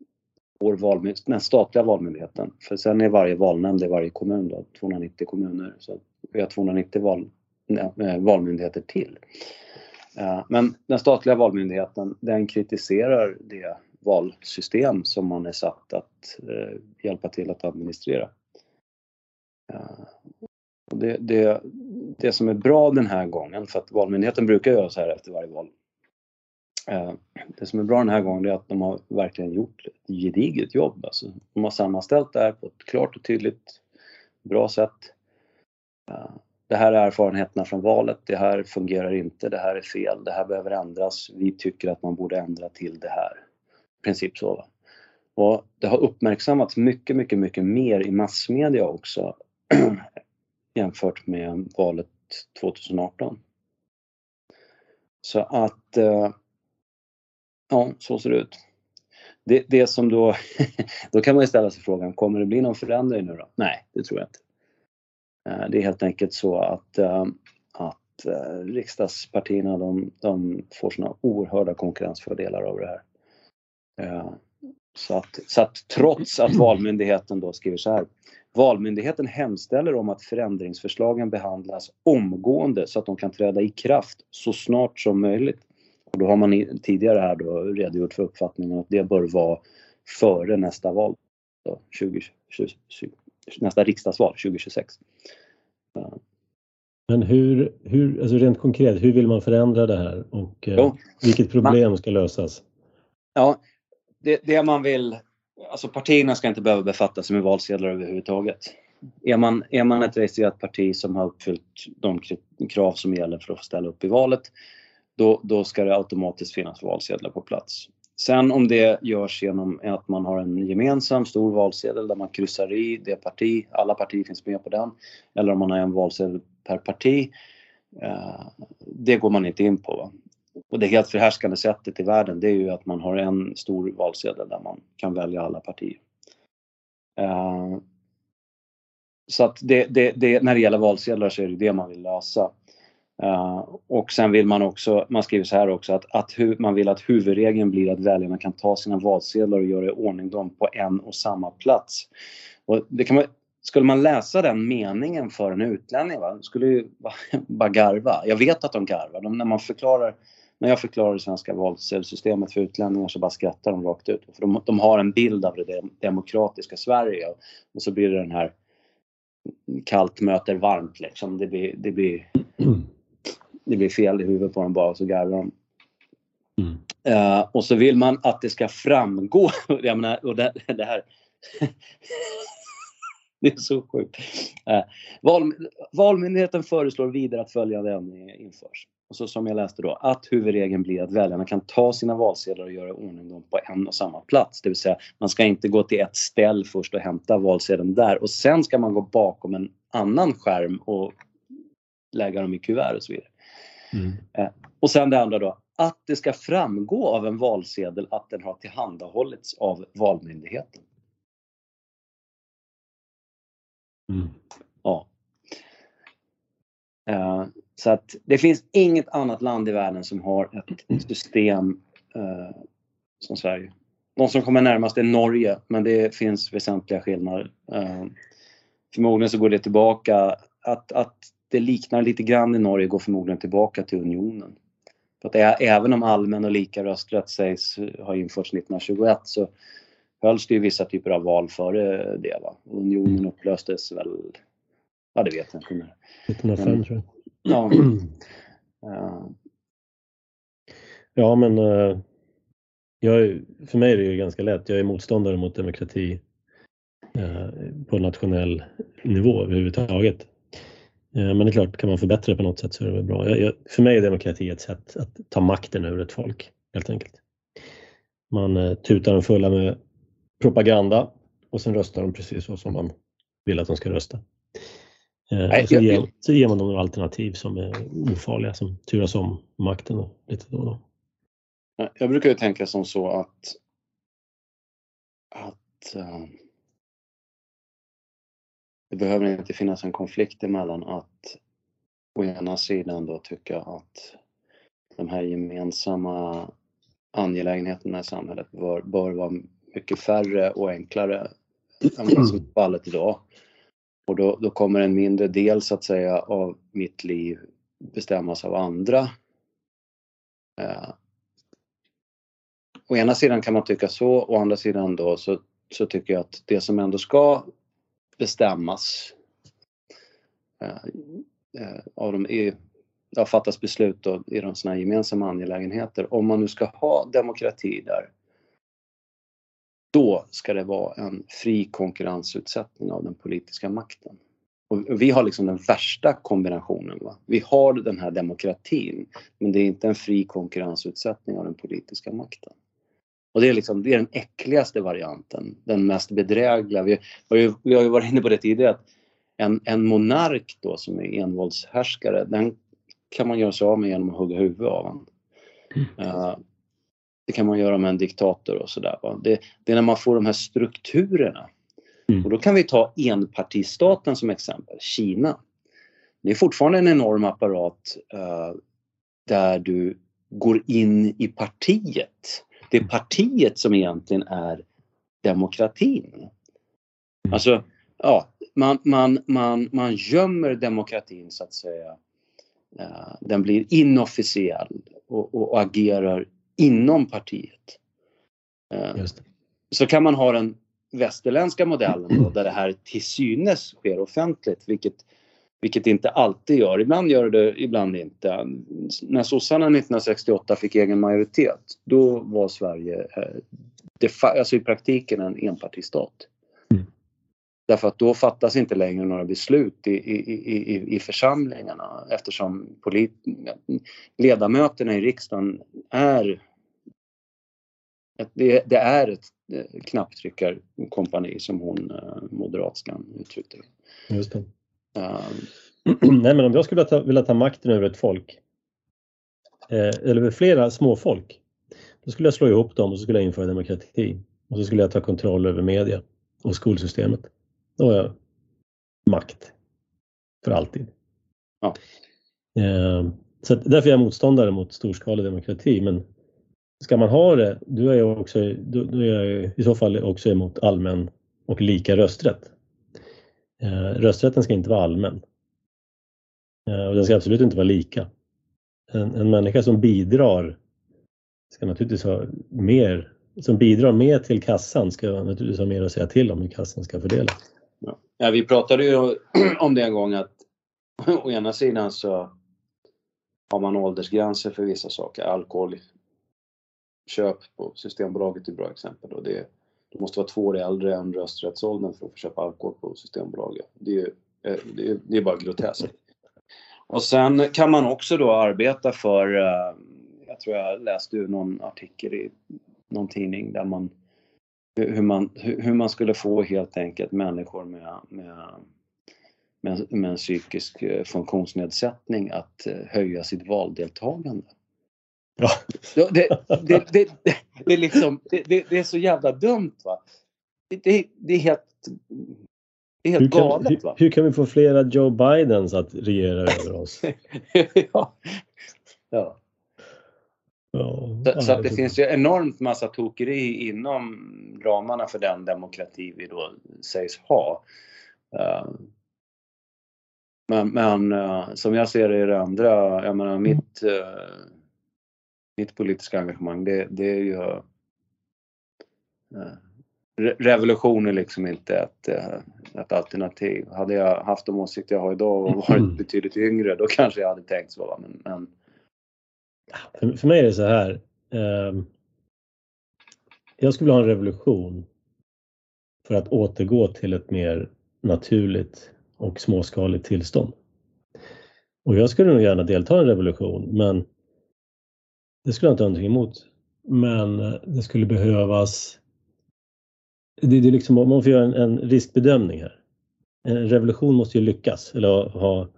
vår valmyndighet, den statliga valmyndigheten, för sen är varje valnämnd i varje kommun då, 290 kommuner, så vi har 290 val, Eh, valmyndigheter till. Eh, men den statliga valmyndigheten den kritiserar det valsystem som man är satt att eh, hjälpa till att administrera. Det, det, det som är bra den här gången, för att Valmyndigheten brukar göra så här efter varje val. Det som är bra den här gången är att de har verkligen gjort ett gediget jobb. Alltså, de har sammanställt det här på ett klart och tydligt bra sätt det här är erfarenheterna från valet, det här fungerar inte, det här är fel, det här behöver ändras, vi tycker att man borde ändra till det här. I princip så. Va? Och det har uppmärksammats mycket, mycket, mycket mer i massmedia också jämfört med valet 2018. Så att, eh, ja, så ser det ut. Det, det som då, då kan man ju ställa sig frågan, kommer det bli någon förändring nu då? Nej, det tror jag inte. Eh, det är helt enkelt så att, eh, att eh, riksdagspartierna de, de får såna oerhörda konkurrensfördelar av det här. Så att, så att trots att Valmyndigheten då skriver så här. Valmyndigheten hemställer om att förändringsförslagen behandlas omgående så att de kan träda i kraft så snart som möjligt. Och då har man tidigare här då redogjort för uppfattningen att det bör vara före nästa val, då, 20, 20, nästa riksdagsval 2026. Men hur, hur, alltså rent konkret, hur vill man förändra det här och eh, vilket problem man, ska lösas? Ja, det, det man vill, alltså partierna ska inte behöva befatta sig med valsedlar överhuvudtaget. Är man, är man ett registrerat parti som har uppfyllt de krav som gäller för att få ställa upp i valet, då, då ska det automatiskt finnas valsedlar på plats. Sen om det görs genom att man har en gemensam stor valsedel där man kryssar i det parti, alla partier finns med på den, eller om man har en valsedel per parti, eh, det går man inte in på. Och det helt förhärskande sättet i världen det är ju att man har en stor valsedel där man kan välja alla partier. Eh, så att det, det, det, när det gäller valsedlar så är det det man vill lösa. Uh, och sen vill man också, man skriver så här också, att, att hu, man vill att huvudregeln blir att väljarna kan ta sina valsedlar och göra i ordning dem på en och samma plats. Och det kan man, skulle man läsa den meningen för en utlänning, va, skulle ju bara garva. Jag vet att de garvar. De, när, man förklarar, när jag förklarar det svenska valsedelssystemet för utlänningar så bara skrattar de rakt ut. För de, de har en bild av det demokratiska Sverige och så blir det den här kallt möter varmt liksom. Det blir, det blir, det blir fel i huvudet på dem bara och så garvar de. Mm. Uh, och så vill man att det ska framgå, jag menar, och det, det här Det är så sjukt. Uh, val, valmyndigheten föreslår vidare att följande ändring införs. Och så som jag läste då, att huvudregeln blir att väljarna kan ta sina valsedlar och göra i ordning dem på en och samma plats. Det vill säga, man ska inte gå till ett ställ först och hämta valsedeln där och sen ska man gå bakom en annan skärm och lägga dem i kuvert och så vidare. Mm. Eh, och sen det andra då, att det ska framgå av en valsedel att den har tillhandahållits av Valmyndigheten. Mm. Ja. Uh, så att det finns inget annat land i världen som har ett system uh, som Sverige. De som kommer närmast är Norge, men det finns väsentliga skillnader. Uh, förmodligen så går det tillbaka, att, att det liknar lite grann i Norge går förmodligen tillbaka till unionen. För att även om allmän och lika rösträtt sägs ha införts 1921 så hölls det ju vissa typer av val före det. Va? Unionen upplöstes väl, ja det vet jag inte. 1905 tror jag. Ja. Uh. Ja men uh, jag, för mig är det ju ganska lätt. Jag är motståndare mot demokrati uh, på nationell nivå överhuvudtaget. Men det är klart, kan man förbättra det på något sätt så är det väl bra. Jag, jag, för mig är demokrati ett sätt att ta makten över ett folk, helt enkelt. Man tutar dem fulla med propaganda och sen röstar de precis så som man vill att de ska rösta. Eh, Nej, så, ger, så ger man dem några alternativ som är ofarliga, som turas om makten och lite då och då. Jag brukar ju tänka som så att, att uh, det behöver inte finnas en konflikt emellan att å ena sidan då tycka att de här gemensamma angelägenheterna i samhället bör, bör vara mycket färre och enklare än vad som är fallet idag. Och då, då kommer en mindre del så att säga av mitt liv bestämmas av andra. Eh, å ena sidan kan man tycka så, å andra sidan då så, så tycker jag att det som ändå ska bestämmas eh, eh, av de, i, ja, fattas beslut då, i de sådana här gemensamma angelägenheter. Om man nu ska ha demokrati där då ska det vara en fri konkurrensutsättning av den politiska makten. Och vi har liksom den värsta kombinationen. Va? Vi har den här demokratin, men det är inte en fri konkurrensutsättning av den politiska makten. Och det är, liksom, det är den äckligaste varianten, den mest bedrägliga. Vi har ju, vi har ju varit inne på det tidigare, att en, en monark då som är envåldshärskare, den kan man göra sig av med genom att hugga huvudet av honom. Mm. Uh, det kan man göra med en diktator och sådär. Det, det, är när man får de här strukturerna. Mm. Och då kan vi ta enpartistaten som exempel, Kina. Det är fortfarande en enorm apparat uh, där du går in i partiet. Det är partiet som egentligen är demokratin. Mm. Alltså, ja, man, man, man, man gömmer demokratin så att säga. Den blir inofficiell och, och, agerar inom partiet. Så kan man ha den västerländska modellen då, där det här till synes sker offentligt, vilket, vilket inte alltid gör. Ibland gör det, ibland inte. När sossarna 1968 fick egen majoritet, då var Sverige eh, alltså i praktiken en enpartistat. Mm. Därför att då fattas inte längre några beslut i, i, i, i församlingarna eftersom ledamöterna i riksdagen är det, det är ett eh, knapptryckarkompani som hon, eh, moderatskan, uttryckte det. Um, Nej men om jag skulle ta, vilja ta makten över ett folk, eh, eller över flera småfolk, då skulle jag slå ihop dem och så skulle jag införa demokrati. Och så skulle jag ta kontroll över media och skolsystemet. Då har jag makt. För alltid. Ja. Eh, så därför är jag motståndare mot storskalig demokrati men ska man ha det, då är jag, också, då, då är jag i så fall också emot allmän och lika rösträtt. Eh, rösträtten ska inte vara allmän. Eh, och den ska absolut inte vara lika. En, en människa som bidrar ska naturligtvis ha mer, som bidrar mer till kassan ska naturligtvis ha mer att säga till om hur kassan ska fördelas. Ja, vi pratade ju om det en gång att å ena sidan så har man åldersgränser för vissa saker, alkohol, köp på Systembolaget är ett bra exempel. Och det, du måste vara två år äldre än rösträttsåldern för att få köpa alkohol på Systembolaget. Det är, eh, det är, det är bara groteskt. Och sen kan man också då arbeta för, eh, jag tror jag läste någon artikel i någon tidning där man hur man, hur man skulle få helt enkelt människor med, med, med, med en psykisk eh, funktionsnedsättning att höja sitt valdeltagande. Ja. Det, det, det, det, är liksom, det, är så jävla dumt va. Det, är helt, det är helt hur kan, galet va. Hur, hur, kan vi få flera Joe Bidens att regera över oss? ja. ja. Ja, så, så, att det finns ju enormt massa tokeri inom ramarna för den demokrati vi då sägs ha. Uh, men, men uh, som jag ser det i det andra, jag menar mitt uh, mitt politiska engagemang det, det är ju eh, revolution är liksom inte ett, eh, ett alternativ. Hade jag haft de åsikter jag har idag och varit mm. betydligt yngre då kanske jag hade tänkt så. Men, men... För, för mig är det så här. Eh, jag skulle vilja ha en revolution för att återgå till ett mer naturligt och småskaligt tillstånd. Och jag skulle nog gärna delta i en revolution men det skulle jag inte ha någonting emot. Men eh, det skulle behövas... Det, det är liksom, man får göra en, en riskbedömning här. En revolution måste ju lyckas eller ha, ha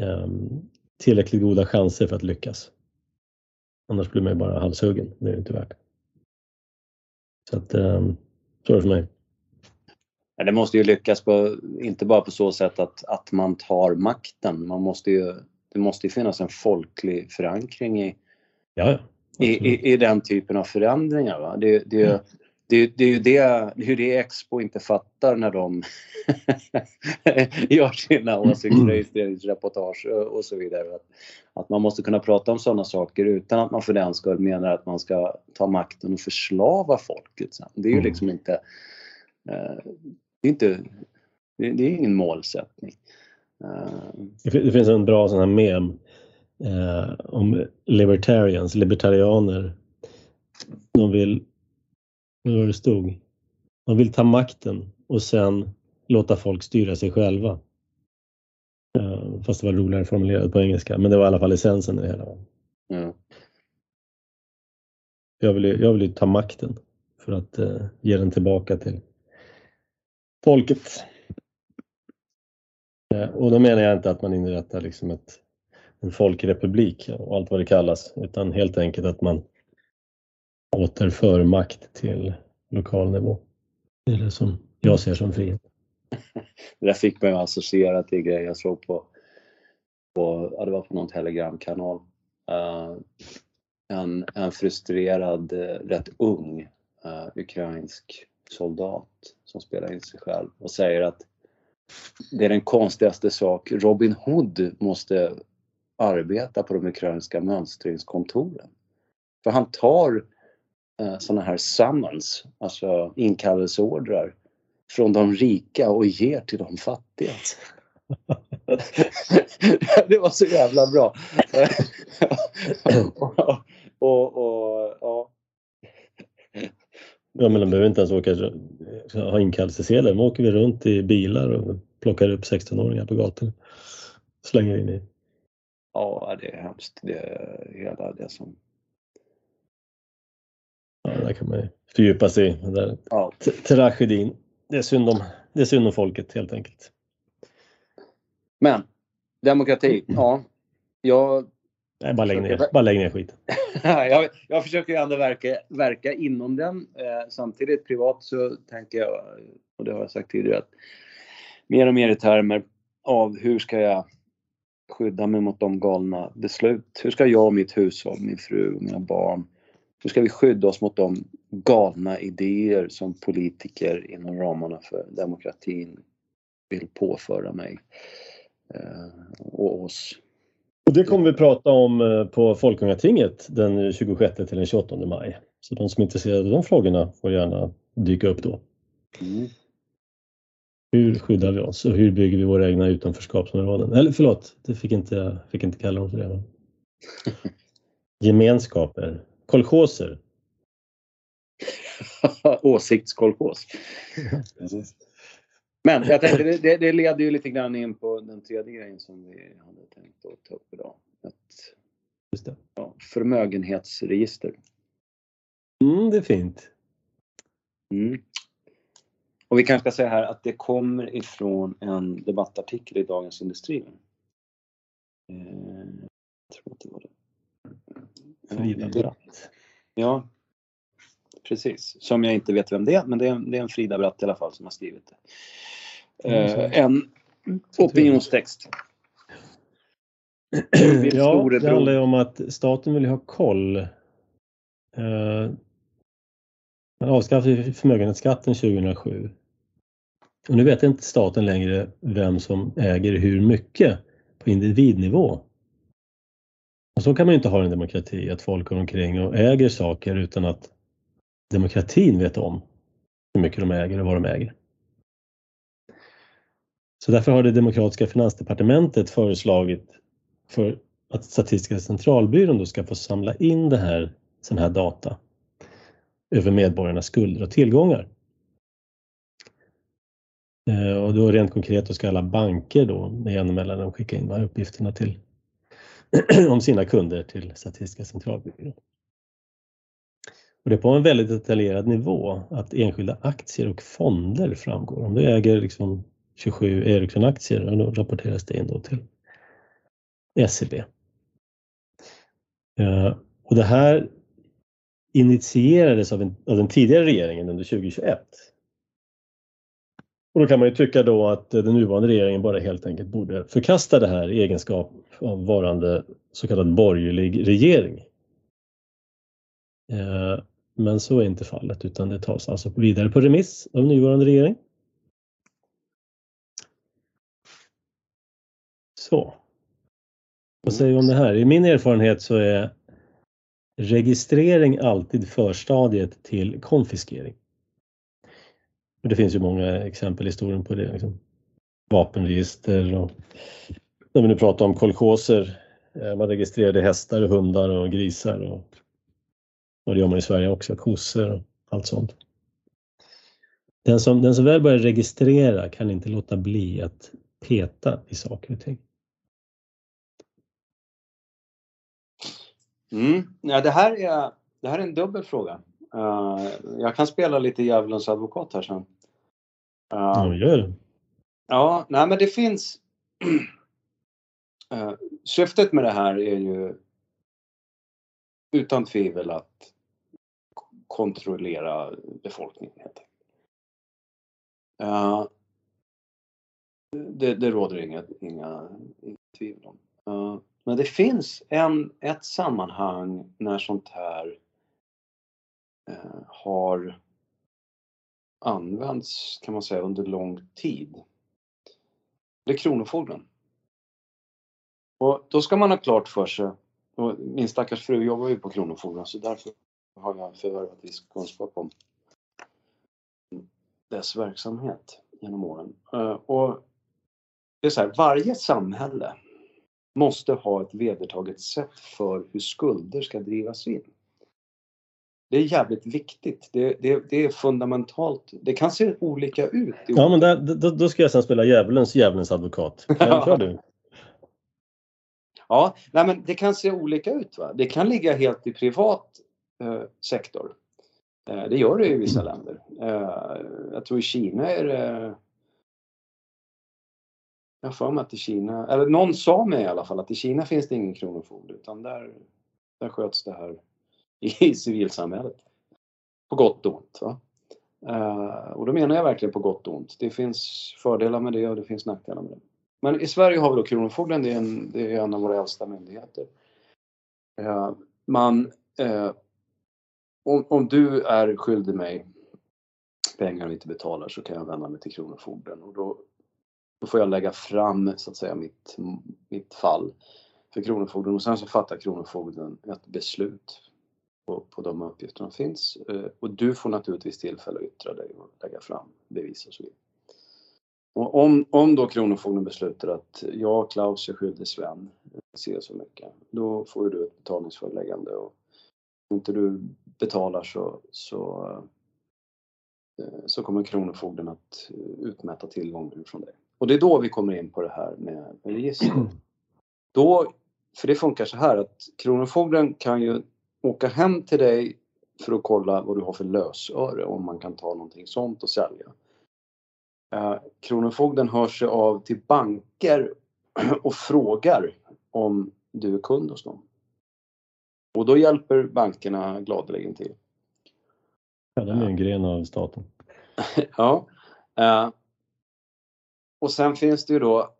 um, tillräckligt goda chanser för att lyckas. Annars blir man ju bara halshuggen. Det är inte värt. Så att, um, så är det för mig. Det måste ju lyckas på, inte bara på så sätt att, att man tar makten. Man måste ju, det måste ju finnas en folklig förankring i, Ja, i, i, i, den typen av förändringar. Va? Det, det, mm. det, det är ju det, hur det Expo inte fattar när de gör sina åsiktsregistreringsreportage och så vidare. Att, att man måste kunna prata om sådana saker utan att man för den skull menar att man ska ta makten och förslava folket. Sen. Det är ju mm. liksom inte, eh, det är inte, det, är ingen målsättning. Uh, det finns en bra sån här mem eh, om libertarians, libertarianer. De vill, vad var det stod? De vill ta makten och sen låta folk styra sig själva. Eh, fast det var roligare formulerat på engelska, men det var i alla fall essensen i det hela. Mm. Jag vill, jag vill ta makten för att eh, ge den tillbaka till folket. Eh, och då menar jag inte att man inrättar liksom ett en folkrepublik och allt vad det kallas, utan helt enkelt att man återför makt till lokal nivå. Det är det som jag ser som frihet. Det där fick mig att associera till grejer jag såg på, på ja, det var på någon telegramkanal. Uh, en, en frustrerad, eh, rätt ung uh, ukrainsk soldat som spelar in sig själv och säger att det är den konstigaste sak. Robin Hood måste arbeta på de ukrainska mönstringskontoren. För han tar eh, sådana här summons, alltså inkallelseordrar från de rika och ger till de fattiga. det var så jävla bra. och, och, ja. Ja men de behöver inte ens åka, ha inkallelsesedlar. De åker vi runt i bilar och plockar upp 16-åringar på gatorna. Slänger in i. Ja det är hemskt. Det är hela det som... Ja där kan man ju fördjupa sig i. Den där Ja. tragedin. Det är, synd om, det är synd om folket helt enkelt. Men demokrati, ja. Jag Nej, bara lägg ner, bara lägg ner skiten. jag, jag försöker ändå verka, verka inom den. Eh, samtidigt privat så tänker jag, och det har jag sagt tidigare, att mer och mer i termer av hur ska jag skydda mig mot de galna beslut? Hur ska jag och mitt hushåll, min fru och mina barn, hur ska vi skydda oss mot de galna idéer som politiker inom ramarna för demokratin vill påföra mig eh, och oss? Och det kommer vi prata om eh, på Folkungatinget den 26 till den 28 maj. Så de som är intresserade av de frågorna får gärna dyka upp då. Mm. Hur skyddar vi oss och hur bygger vi våra egna utanförskapsområden? Eller förlåt, det fick inte, fick inte kalla dem för det. Gemenskaper, kolchoser. Åsiktskolkos. Men jag tänkte, det, det, det leder ju lite grann in på den tredje grejen som vi hade tänkt att ta upp idag. Ett Just det. ja, förmögenhetsregister. Mm, det är fint. Mm. Och vi kanske ska säga här att det kommer ifrån en debattartikel i Dagens Industri. Eh, jag tror att det var det. Frida Bratt. Ja, precis. Som jag inte vet vem det är, men det är, det är en Frida Bratt i alla fall som har skrivit det. Mm. Eh, en opinionstext. Ja, det handlar ju om att staten vill ha koll. Eh, Man avskaffade förmögenhetsskatten 2007. Och nu vet inte staten längre vem som äger hur mycket på individnivå. Och så kan man ju inte ha en demokrati, att folk går omkring och äger saker utan att demokratin vet om hur mycket de äger och vad de äger. Så därför har det demokratiska finansdepartementet föreslagit för att Statistiska centralbyrån då ska få samla in det här, sån här data över medborgarnas skulder och tillgångar. Eh, och då rent konkret då ska alla banker då med jämna mellanrum skicka in de här uppgifterna till om sina kunder till Statistiska centralbyrån. Och det är på en väldigt detaljerad nivå att enskilda aktier och fonder framgår. Om du äger liksom 27 Ericsson-aktier, liksom då rapporteras det in då till SCB. Eh, och det här initierades av, en, av den tidigare regeringen under 2021. Och då kan man ju tycka då att den nuvarande regeringen bara helt enkelt borde förkasta det här i egenskap av varande så kallad borgerlig regering. Eh, men så är inte fallet utan det tas alltså vidare på remiss av nuvarande regering. Så. Vad säger vi om det här? I min erfarenhet så är registrering alltid förstadiet till konfiskering. Och det finns ju många exempel i historien på det. Liksom. Vapenregister och när vi nu pratar om kolchoser. Eh, man registrerade hästar, och hundar och grisar och, och det gör man i Sverige också, kossor och allt sånt. Den som, den som väl börjar registrera kan inte låta bli att peta i saker och ting. Mm. Ja, det, här är, det här är en dubbel fråga. Uh, jag kan spela lite djävulens advokat här sen. Ja, gör det. Ja, nej men det finns... Eh, syftet med det här är ju utan tvivel att kontrollera befolkningen. Eh, det, det råder inga, inga, inga tvivel om. Eh, men det finns en, ett sammanhang när sånt här eh, har använts kan man säga under lång tid. Det är Kronofogden. Och då ska man ha klart för sig, och min stackars fru jobbar ju på Kronofogden så därför har jag förvärvat viss kunskap om dess verksamhet genom åren. Eh, och det är så här, varje samhälle måste ha ett vedertaget sätt för hur skulder ska drivas in. Det är jävligt viktigt. Det, det, det är fundamentalt. Det kan se olika ut. Ja, men där, då, då ska jag sen spela djävulens djävulens advokat. Kör du. Ja, nej men det kan se olika ut. Va? Det kan ligga helt i privat eh, sektor. Eh, det gör det i vissa länder. Eh, jag tror i Kina är det jag har för mig att i Kina, eller någon sa mig i alla fall att i Kina finns det ingen kronofogde utan där, där sköts det här i civilsamhället. På gott och ont. Va? Eh, och då menar jag verkligen på gott och ont. Det finns fördelar med det och det finns nackdelar med det. Men i Sverige har vi då Kronofogden, det är en, det är en av våra äldsta myndigheter. Eh, man, eh, om, om du är skyldig mig pengar och inte betalar så kan jag vända mig till Kronofogden och då då får jag lägga fram så att säga mitt, mitt fall för Kronofogden och sen så fattar Kronofogden ett beslut på, på de uppgifter som finns. Eh, och du får naturligtvis tillfälle att yttra dig och lägga fram bevis och så vidare. Och om, om då Kronofogden beslutar att jag, Klaus, är skyldig Sven eh, se så mycket, då får du ett betalningsföreläggande och om inte du betalar så, så, eh, så kommer Kronofogden att eh, utmäta tillgången från dig. Och det är då vi kommer in på det här med register. Då, för det funkar så här att Kronofogden kan ju åka hem till dig för att kolla vad du har för lösöre, om man kan ta någonting sånt och sälja. Eh, Kronofogden hör sig av till banker och frågar om du är kund hos dem. Och då hjälper bankerna gladeligen till. Ja, de är en gren av staten. ja. Eh, och sen finns det ju då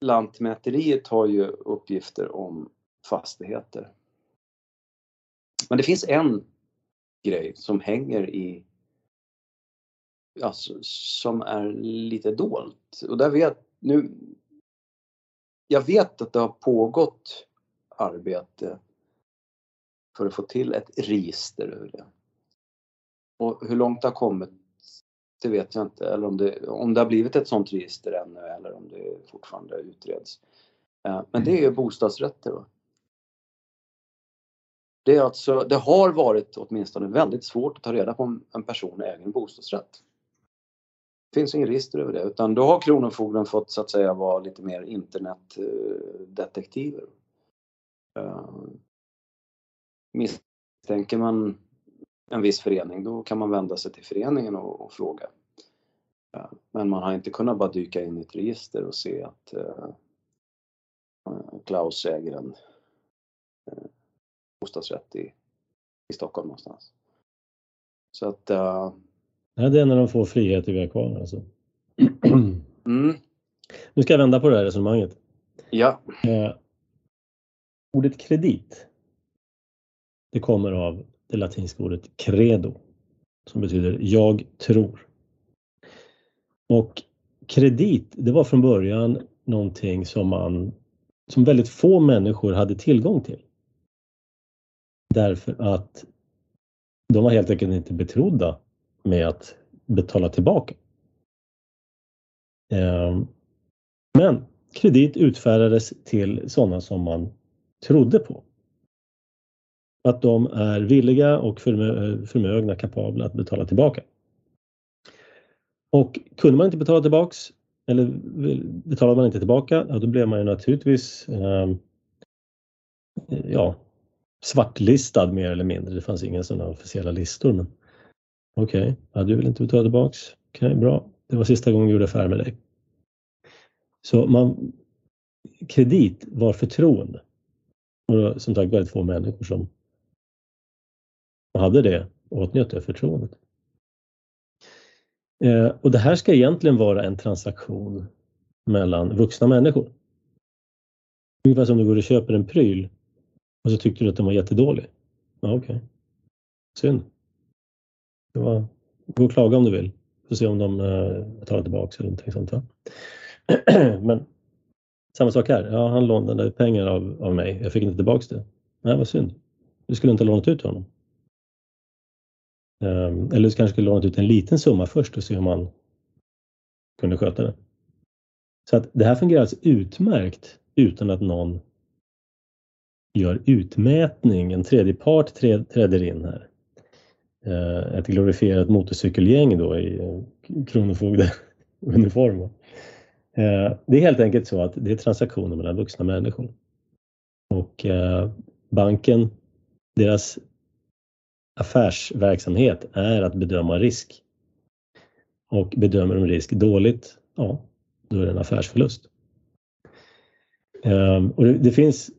Lantmäteriet har ju uppgifter om fastigheter. Men det finns en grej som hänger i alltså, som är lite dolt. Och där vet nu jag vet att det har pågått arbete för att få till ett register över det. Och hur långt det har kommit det vet jag inte. Eller om det, om det har blivit ett sånt register ännu eller om det fortfarande utreds. Eh, men det är bostadsrätter. Va? Det, är alltså, det har varit åtminstone väldigt svårt att ta reda på om en person äger en bostadsrätt. Det finns inget register över det utan då har Kronofogden fått så att säga vara lite mer internetdetektiver. Eh, misstänker man en viss förening, då kan man vända sig till föreningen och, och fråga. Eh, men man har inte kunnat bara dyka in i ett register och se att eh, Klaus äger en bostadsrätt i, i Stockholm någonstans. Så att... Uh, Nej, det är när de får frihet vi har kvar alltså. mm. Nu ska jag vända på det här resonemanget. Ja. Eh, ordet kredit. Det kommer av det latinska ordet credo som betyder jag tror. Och kredit, det var från början någonting som man som väldigt få människor hade tillgång till. Därför att de var helt enkelt inte betrodda med att betala tillbaka. Ehm, men kredit utfärdades till sådana som man trodde på att de är villiga och förmögna, kapabla att betala tillbaka. Och kunde man inte betala tillbaks eller betalade man inte tillbaka, ja, då blev man ju naturligtvis eh, ja, svartlistad mer eller mindre. Det fanns inga sådana officiella listor. Men Okej, okay, ja, du vill inte betala tillbaks. Okej, okay, bra. Det var sista gången vi gjorde affär med dig. Så man, kredit var förtroende. Och som sagt väldigt få människor som hade det och åtnjöt det förtroendet. Eh, och det här ska egentligen vara en transaktion mellan vuxna människor. Ungefär som du går och köper en pryl och så tyckte du att den var jättedålig. Ja, okej. Okay. Synd. Det var, gå och klaga om du vill. Får se om de eh, betalar tillbaka eller någonting sånt. Ja. Men Samma sak här. Ja, han lånade pengar av, av mig. Jag fick inte tillbaks det. Nej, vad synd. Du skulle inte ha lånat ut till honom. Um, eller du kanske skulle lånat ut en liten summa först och se om man kunde sköta det. Så att det här fungerar alltså utmärkt utan att någon gör utmätning. En tredje part träder in här. Eh, ett glorifierat motorcykelgäng då i eh, kronofogdeuniform. Eh, det är helt enkelt så att det är transaktioner mellan vuxna människor. Och banken, deras affärsverksamhet är att bedöma risk. Och bedömer de risk dåligt, ja, då är det en affärsförlust. Och det finns,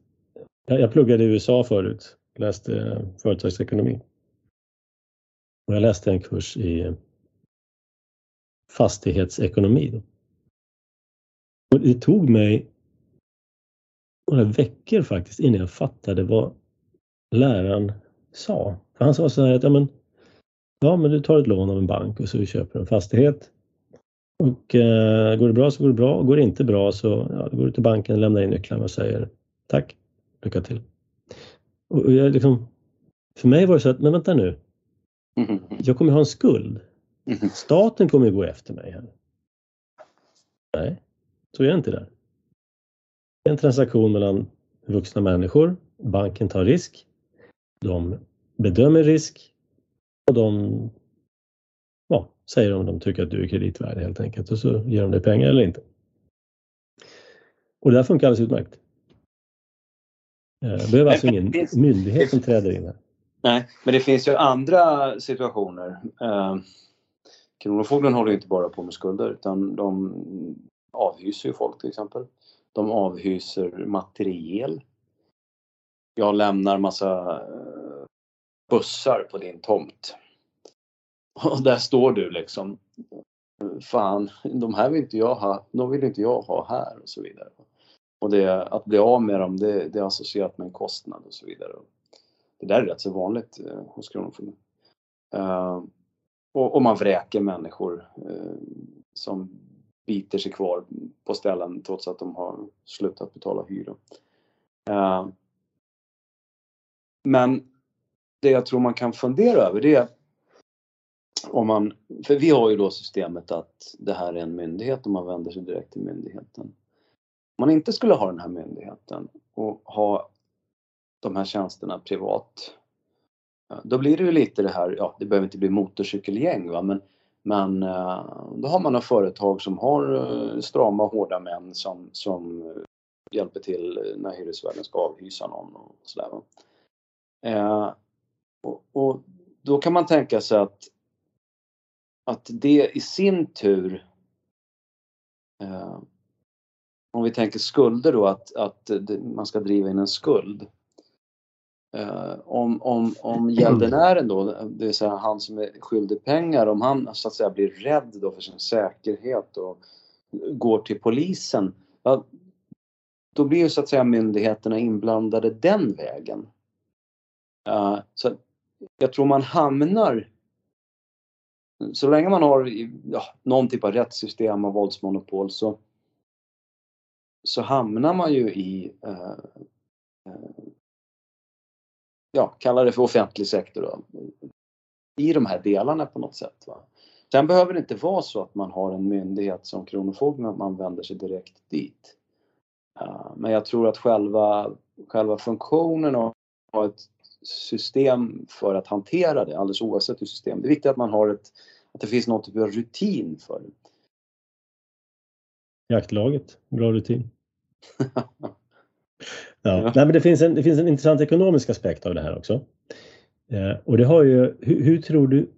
jag, jag pluggade i USA förut, läste eh, företagsekonomi. Och jag läste en kurs i eh, fastighetsekonomi. Då. Och det tog mig några veckor faktiskt innan jag fattade vad läraren sa. För han sa så här att ja, men, ja, men du tar ett lån av en bank och så köper du en fastighet. Och eh, går det bra så går det bra. Går det inte bra så ja, går du till banken, lämnar in nycklarna och säger tack, lycka till. Och jag liksom, för mig var det så att, men vänta nu. Jag kommer ha en skuld. Staten kommer gå efter mig här. Nej, så är det inte där. En transaktion mellan vuxna människor. Banken tar risk. De bedömer risk och de ja, säger om de tycker att du är kreditvärd helt enkelt och så ger de dig pengar eller inte. Och det här funkar alldeles utmärkt. Eh, det behöver alltså ingen myndighet som träder in här. Nej, men det finns ju andra situationer. Eh, Kronofogden håller inte bara på med skulder utan de avhyser ju folk till exempel. De avhyser materiel. Jag lämnar massa eh, bussar på din tomt. Och där står du liksom. Fan, de här vill inte jag ha, de vill inte jag ha här och så vidare. Och det, att bli av med dem, det, det är associerat med en kostnad och så vidare. Det där är rätt så vanligt eh, hos Kronofogden. Eh, och, och, man vräker människor eh, som biter sig kvar på ställen trots att de har slutat betala hyra. Eh, men det jag tror man kan fundera över det är om man, för vi har ju då systemet att det här är en myndighet och man vänder sig direkt till myndigheten. Om man inte skulle ha den här myndigheten och ha de här tjänsterna privat, då blir det ju lite det här, ja det behöver inte bli motorcykelgäng va, men, men eh, då har man några företag som har eh, strama hårda män som, som hjälper till när hyresvärden ska avhysa någon och sådär. Eh, och, och, då kan man tänka sig att, att det i sin tur eh, om vi tänker skulder då, att, att man ska driva in en skuld. Eh, om, om, om gäldenären då, det vill säga han som är skyldig pengar, om han så att säga blir rädd då för sin säkerhet och går till polisen, ja, då blir ju så att säga myndigheterna inblandade den vägen. Eh, så jag tror man hamnar så länge man har ja, någon typ av rättssystem och våldsmonopol så, så hamnar man ju i eh, eh, ja, kalla det för offentlig sektor då, i de här delarna på något sätt. Va? Sen behöver det inte vara så att man har en myndighet som Kronofogden, att man vänder sig direkt dit. Uh, men jag tror att själva, själva funktionen av ett system för att hantera det alldeles oavsett hur system. Det är viktigt att man har ett, att det finns någon typ av rutin för det. Jaktlaget, bra rutin ja. Nej, men det, finns en, det finns en intressant ekonomisk aspekt av det här också. Eh, och det har ju, hur, hur, tror du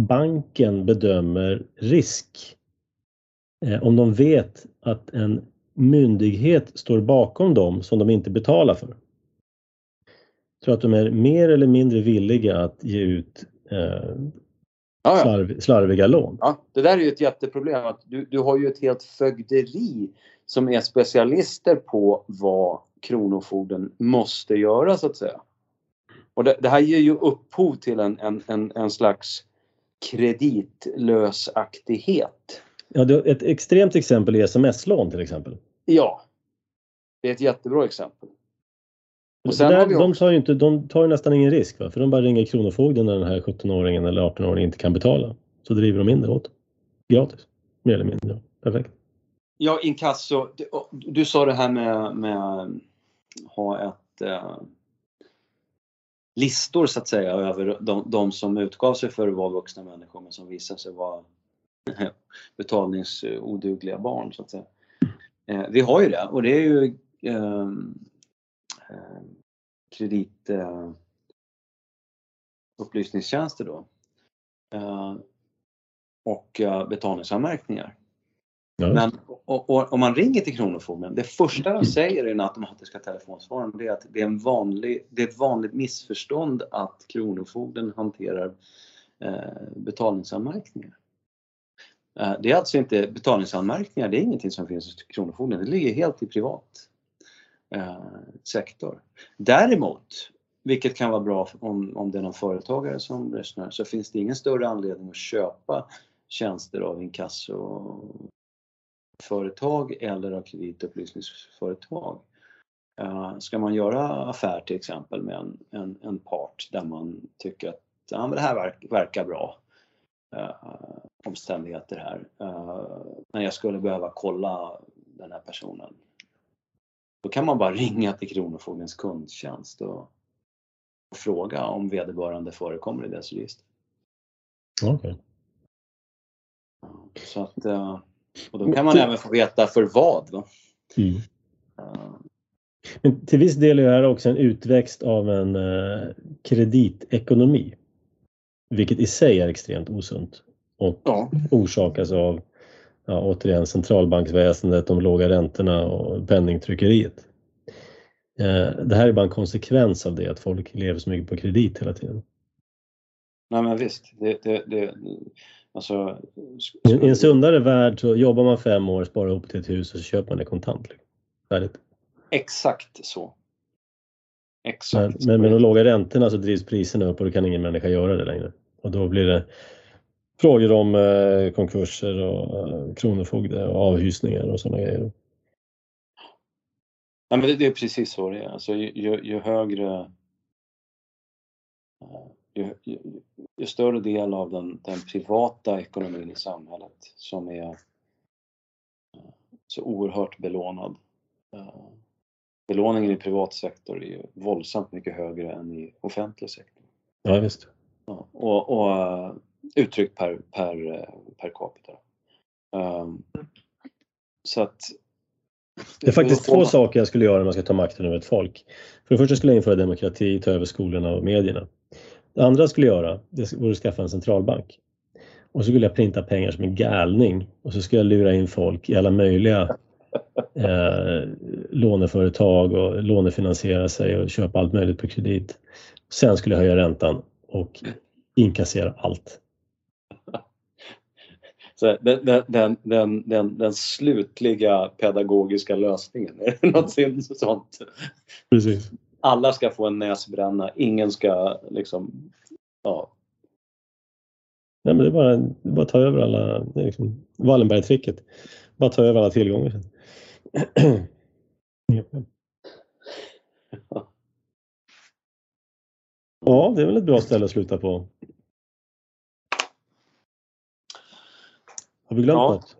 banken bedömer risk eh, om de vet att en myndighet står bakom dem som de inte betalar för? tror att de är mer eller mindre villiga att ge ut eh, slarv, slarviga lån. Ja, det där är ju ett jätteproblem. Att du, du har ju ett helt fögderi som är specialister på vad Kronofogden måste göra så att säga. Och det, det här ger ju upphov till en, en, en, en slags kreditlösaktighet. Ja, ett extremt exempel är sms-lån till exempel. Ja, Det är ett jättebra exempel. Och sen där, de, tar ju inte, de tar ju nästan ingen risk va? för de bara ringer Kronofogden när den här 17-åringen eller 18-åringen inte kan betala. Så driver de in det åt Gratis, mer eller mindre. Perfekt. Ja, inkasso. Du, du sa det här med, med ha ett eh, listor så att säga över de, de som utgav sig för att vara vuxna människor men som visade sig vara betalningsodugliga barn så att säga. Eh, vi har ju det och det är ju ehm, eh, kredit eh, då. Eh, och eh, betalningsanmärkningar. Ja. Men och, och, om man ringer till Kronofogden, det första de säger i den automatiska telefonsvararen det är att det är, en vanlig, det är ett vanligt missförstånd att Kronofogden hanterar eh, betalningsanmärkningar. Eh, det är alltså inte betalningsanmärkningar, det är ingenting som finns hos Kronofogden, det ligger helt i privat eh, sektor. Däremot, vilket kan vara bra om, om det är någon företagare som lyssnar, så finns det ingen större anledning att köpa tjänster av inkassoföretag eller av kreditupplysningsföretag. Uh, ska man göra affär till exempel med en, en, en part där man tycker att ja, men det här verk, verkar bra uh, omständigheter här. Uh, men jag skulle behöva kolla den här personen. Då kan man bara ringa till Kronofogdens kundtjänst och, och fråga om vederbörande förekommer i deras register. Okay. Så att, eh, och då kan man även få veta för vad. Va? Mm. Men till viss del är det här också en utväxt av en eh, kreditekonomi. Vilket i sig är extremt osunt och ja. orsakas av ja, återigen centralbanksväsendet, de låga räntorna och penningtryckeriet. Eh, det här är bara en konsekvens av det, att folk lever så mycket på kredit hela tiden. Nej men visst, det, det, det, Alltså, I en sundare värld så jobbar man fem år, sparar ihop till ett hus och så köper man det kontant. Liksom. Färdigt. Exakt så. Exakt. Men, men med de låga räntorna så drivs priserna upp och då kan ingen människa göra det längre. Och då blir det frågor om eh, konkurser och eh, kronofogde och avhysningar och sådana grejer. Ja, men det, det, är precis så det är. Alltså, ju, ju högre ju, ju, ju, större del av den, den, privata ekonomin i samhället som är eh, så oerhört belånad. Eh, belåningen i privat sektor är ju våldsamt mycket högre än i offentlig sektor. Ja, visst. Ja, och, och eh, uttryckt per, per, per capita. Um, så att det är faktiskt två saker jag skulle göra om jag ska ta makten över ett folk. För det första skulle jag införa demokrati, ta över skolorna och medierna. Det andra jag skulle göra, det vore att skaffa en centralbank. Och så skulle jag printa pengar som en galning och så skulle jag lura in folk i alla möjliga eh, låneföretag och lånefinansiera sig och köpa allt möjligt på kredit. Sen skulle jag höja räntan och inkassera allt. Så den, den, den, den, den slutliga pedagogiska lösningen, är det något sånt? Precis alla ska få en näsbränna, ingen ska liksom, ja. Nej, men det är bara, det är bara att ta över alla, det är liksom Wallenberg-tricket. Bara ta över alla tillgångar. Ja, det är väl ett bra ställe att sluta på. Har vi glömt ja. något?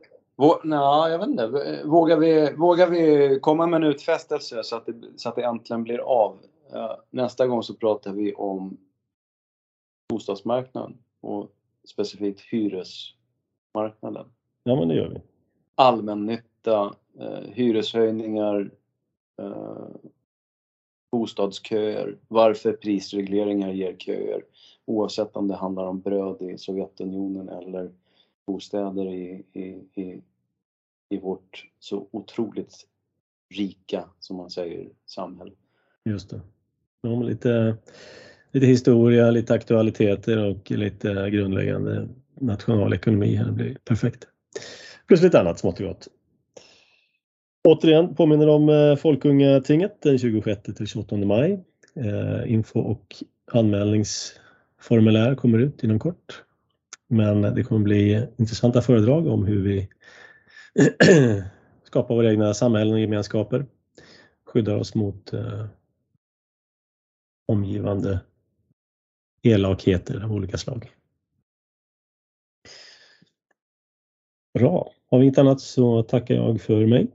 Nej, jag vet inte. Vågar vi, vågar vi komma med en utfästelse så att det, så att det äntligen blir av? Nästa gång så pratar vi om bostadsmarknaden och specifikt hyresmarknaden. Ja, men det gör vi. Allmännytta, eh, hyreshöjningar, eh, bostadsköer, varför prisregleringar ger köer oavsett om det handlar om bröd i Sovjetunionen eller bostäder i, i, i, i vårt så otroligt rika, som man säger, samhälle. Just det. Ja, lite, lite historia, lite aktualiteter och lite grundläggande nationalekonomi här blir perfekt. Plus lite annat smått och gott. Återigen påminner om eh, Folkungatinget den 26 till 28 maj. Eh, info och anmälningsformulär kommer ut inom kort. Men det kommer bli intressanta föredrag om hur vi skapar våra egna samhällen och gemenskaper. skyddar oss mot eh, omgivande elakheter av olika slag. Bra, har vi inget annat så tackar jag för mig.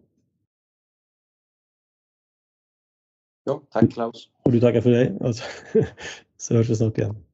Ja, tack Klaus. Och du tackar för dig. Alltså, så hörs vi snart igen.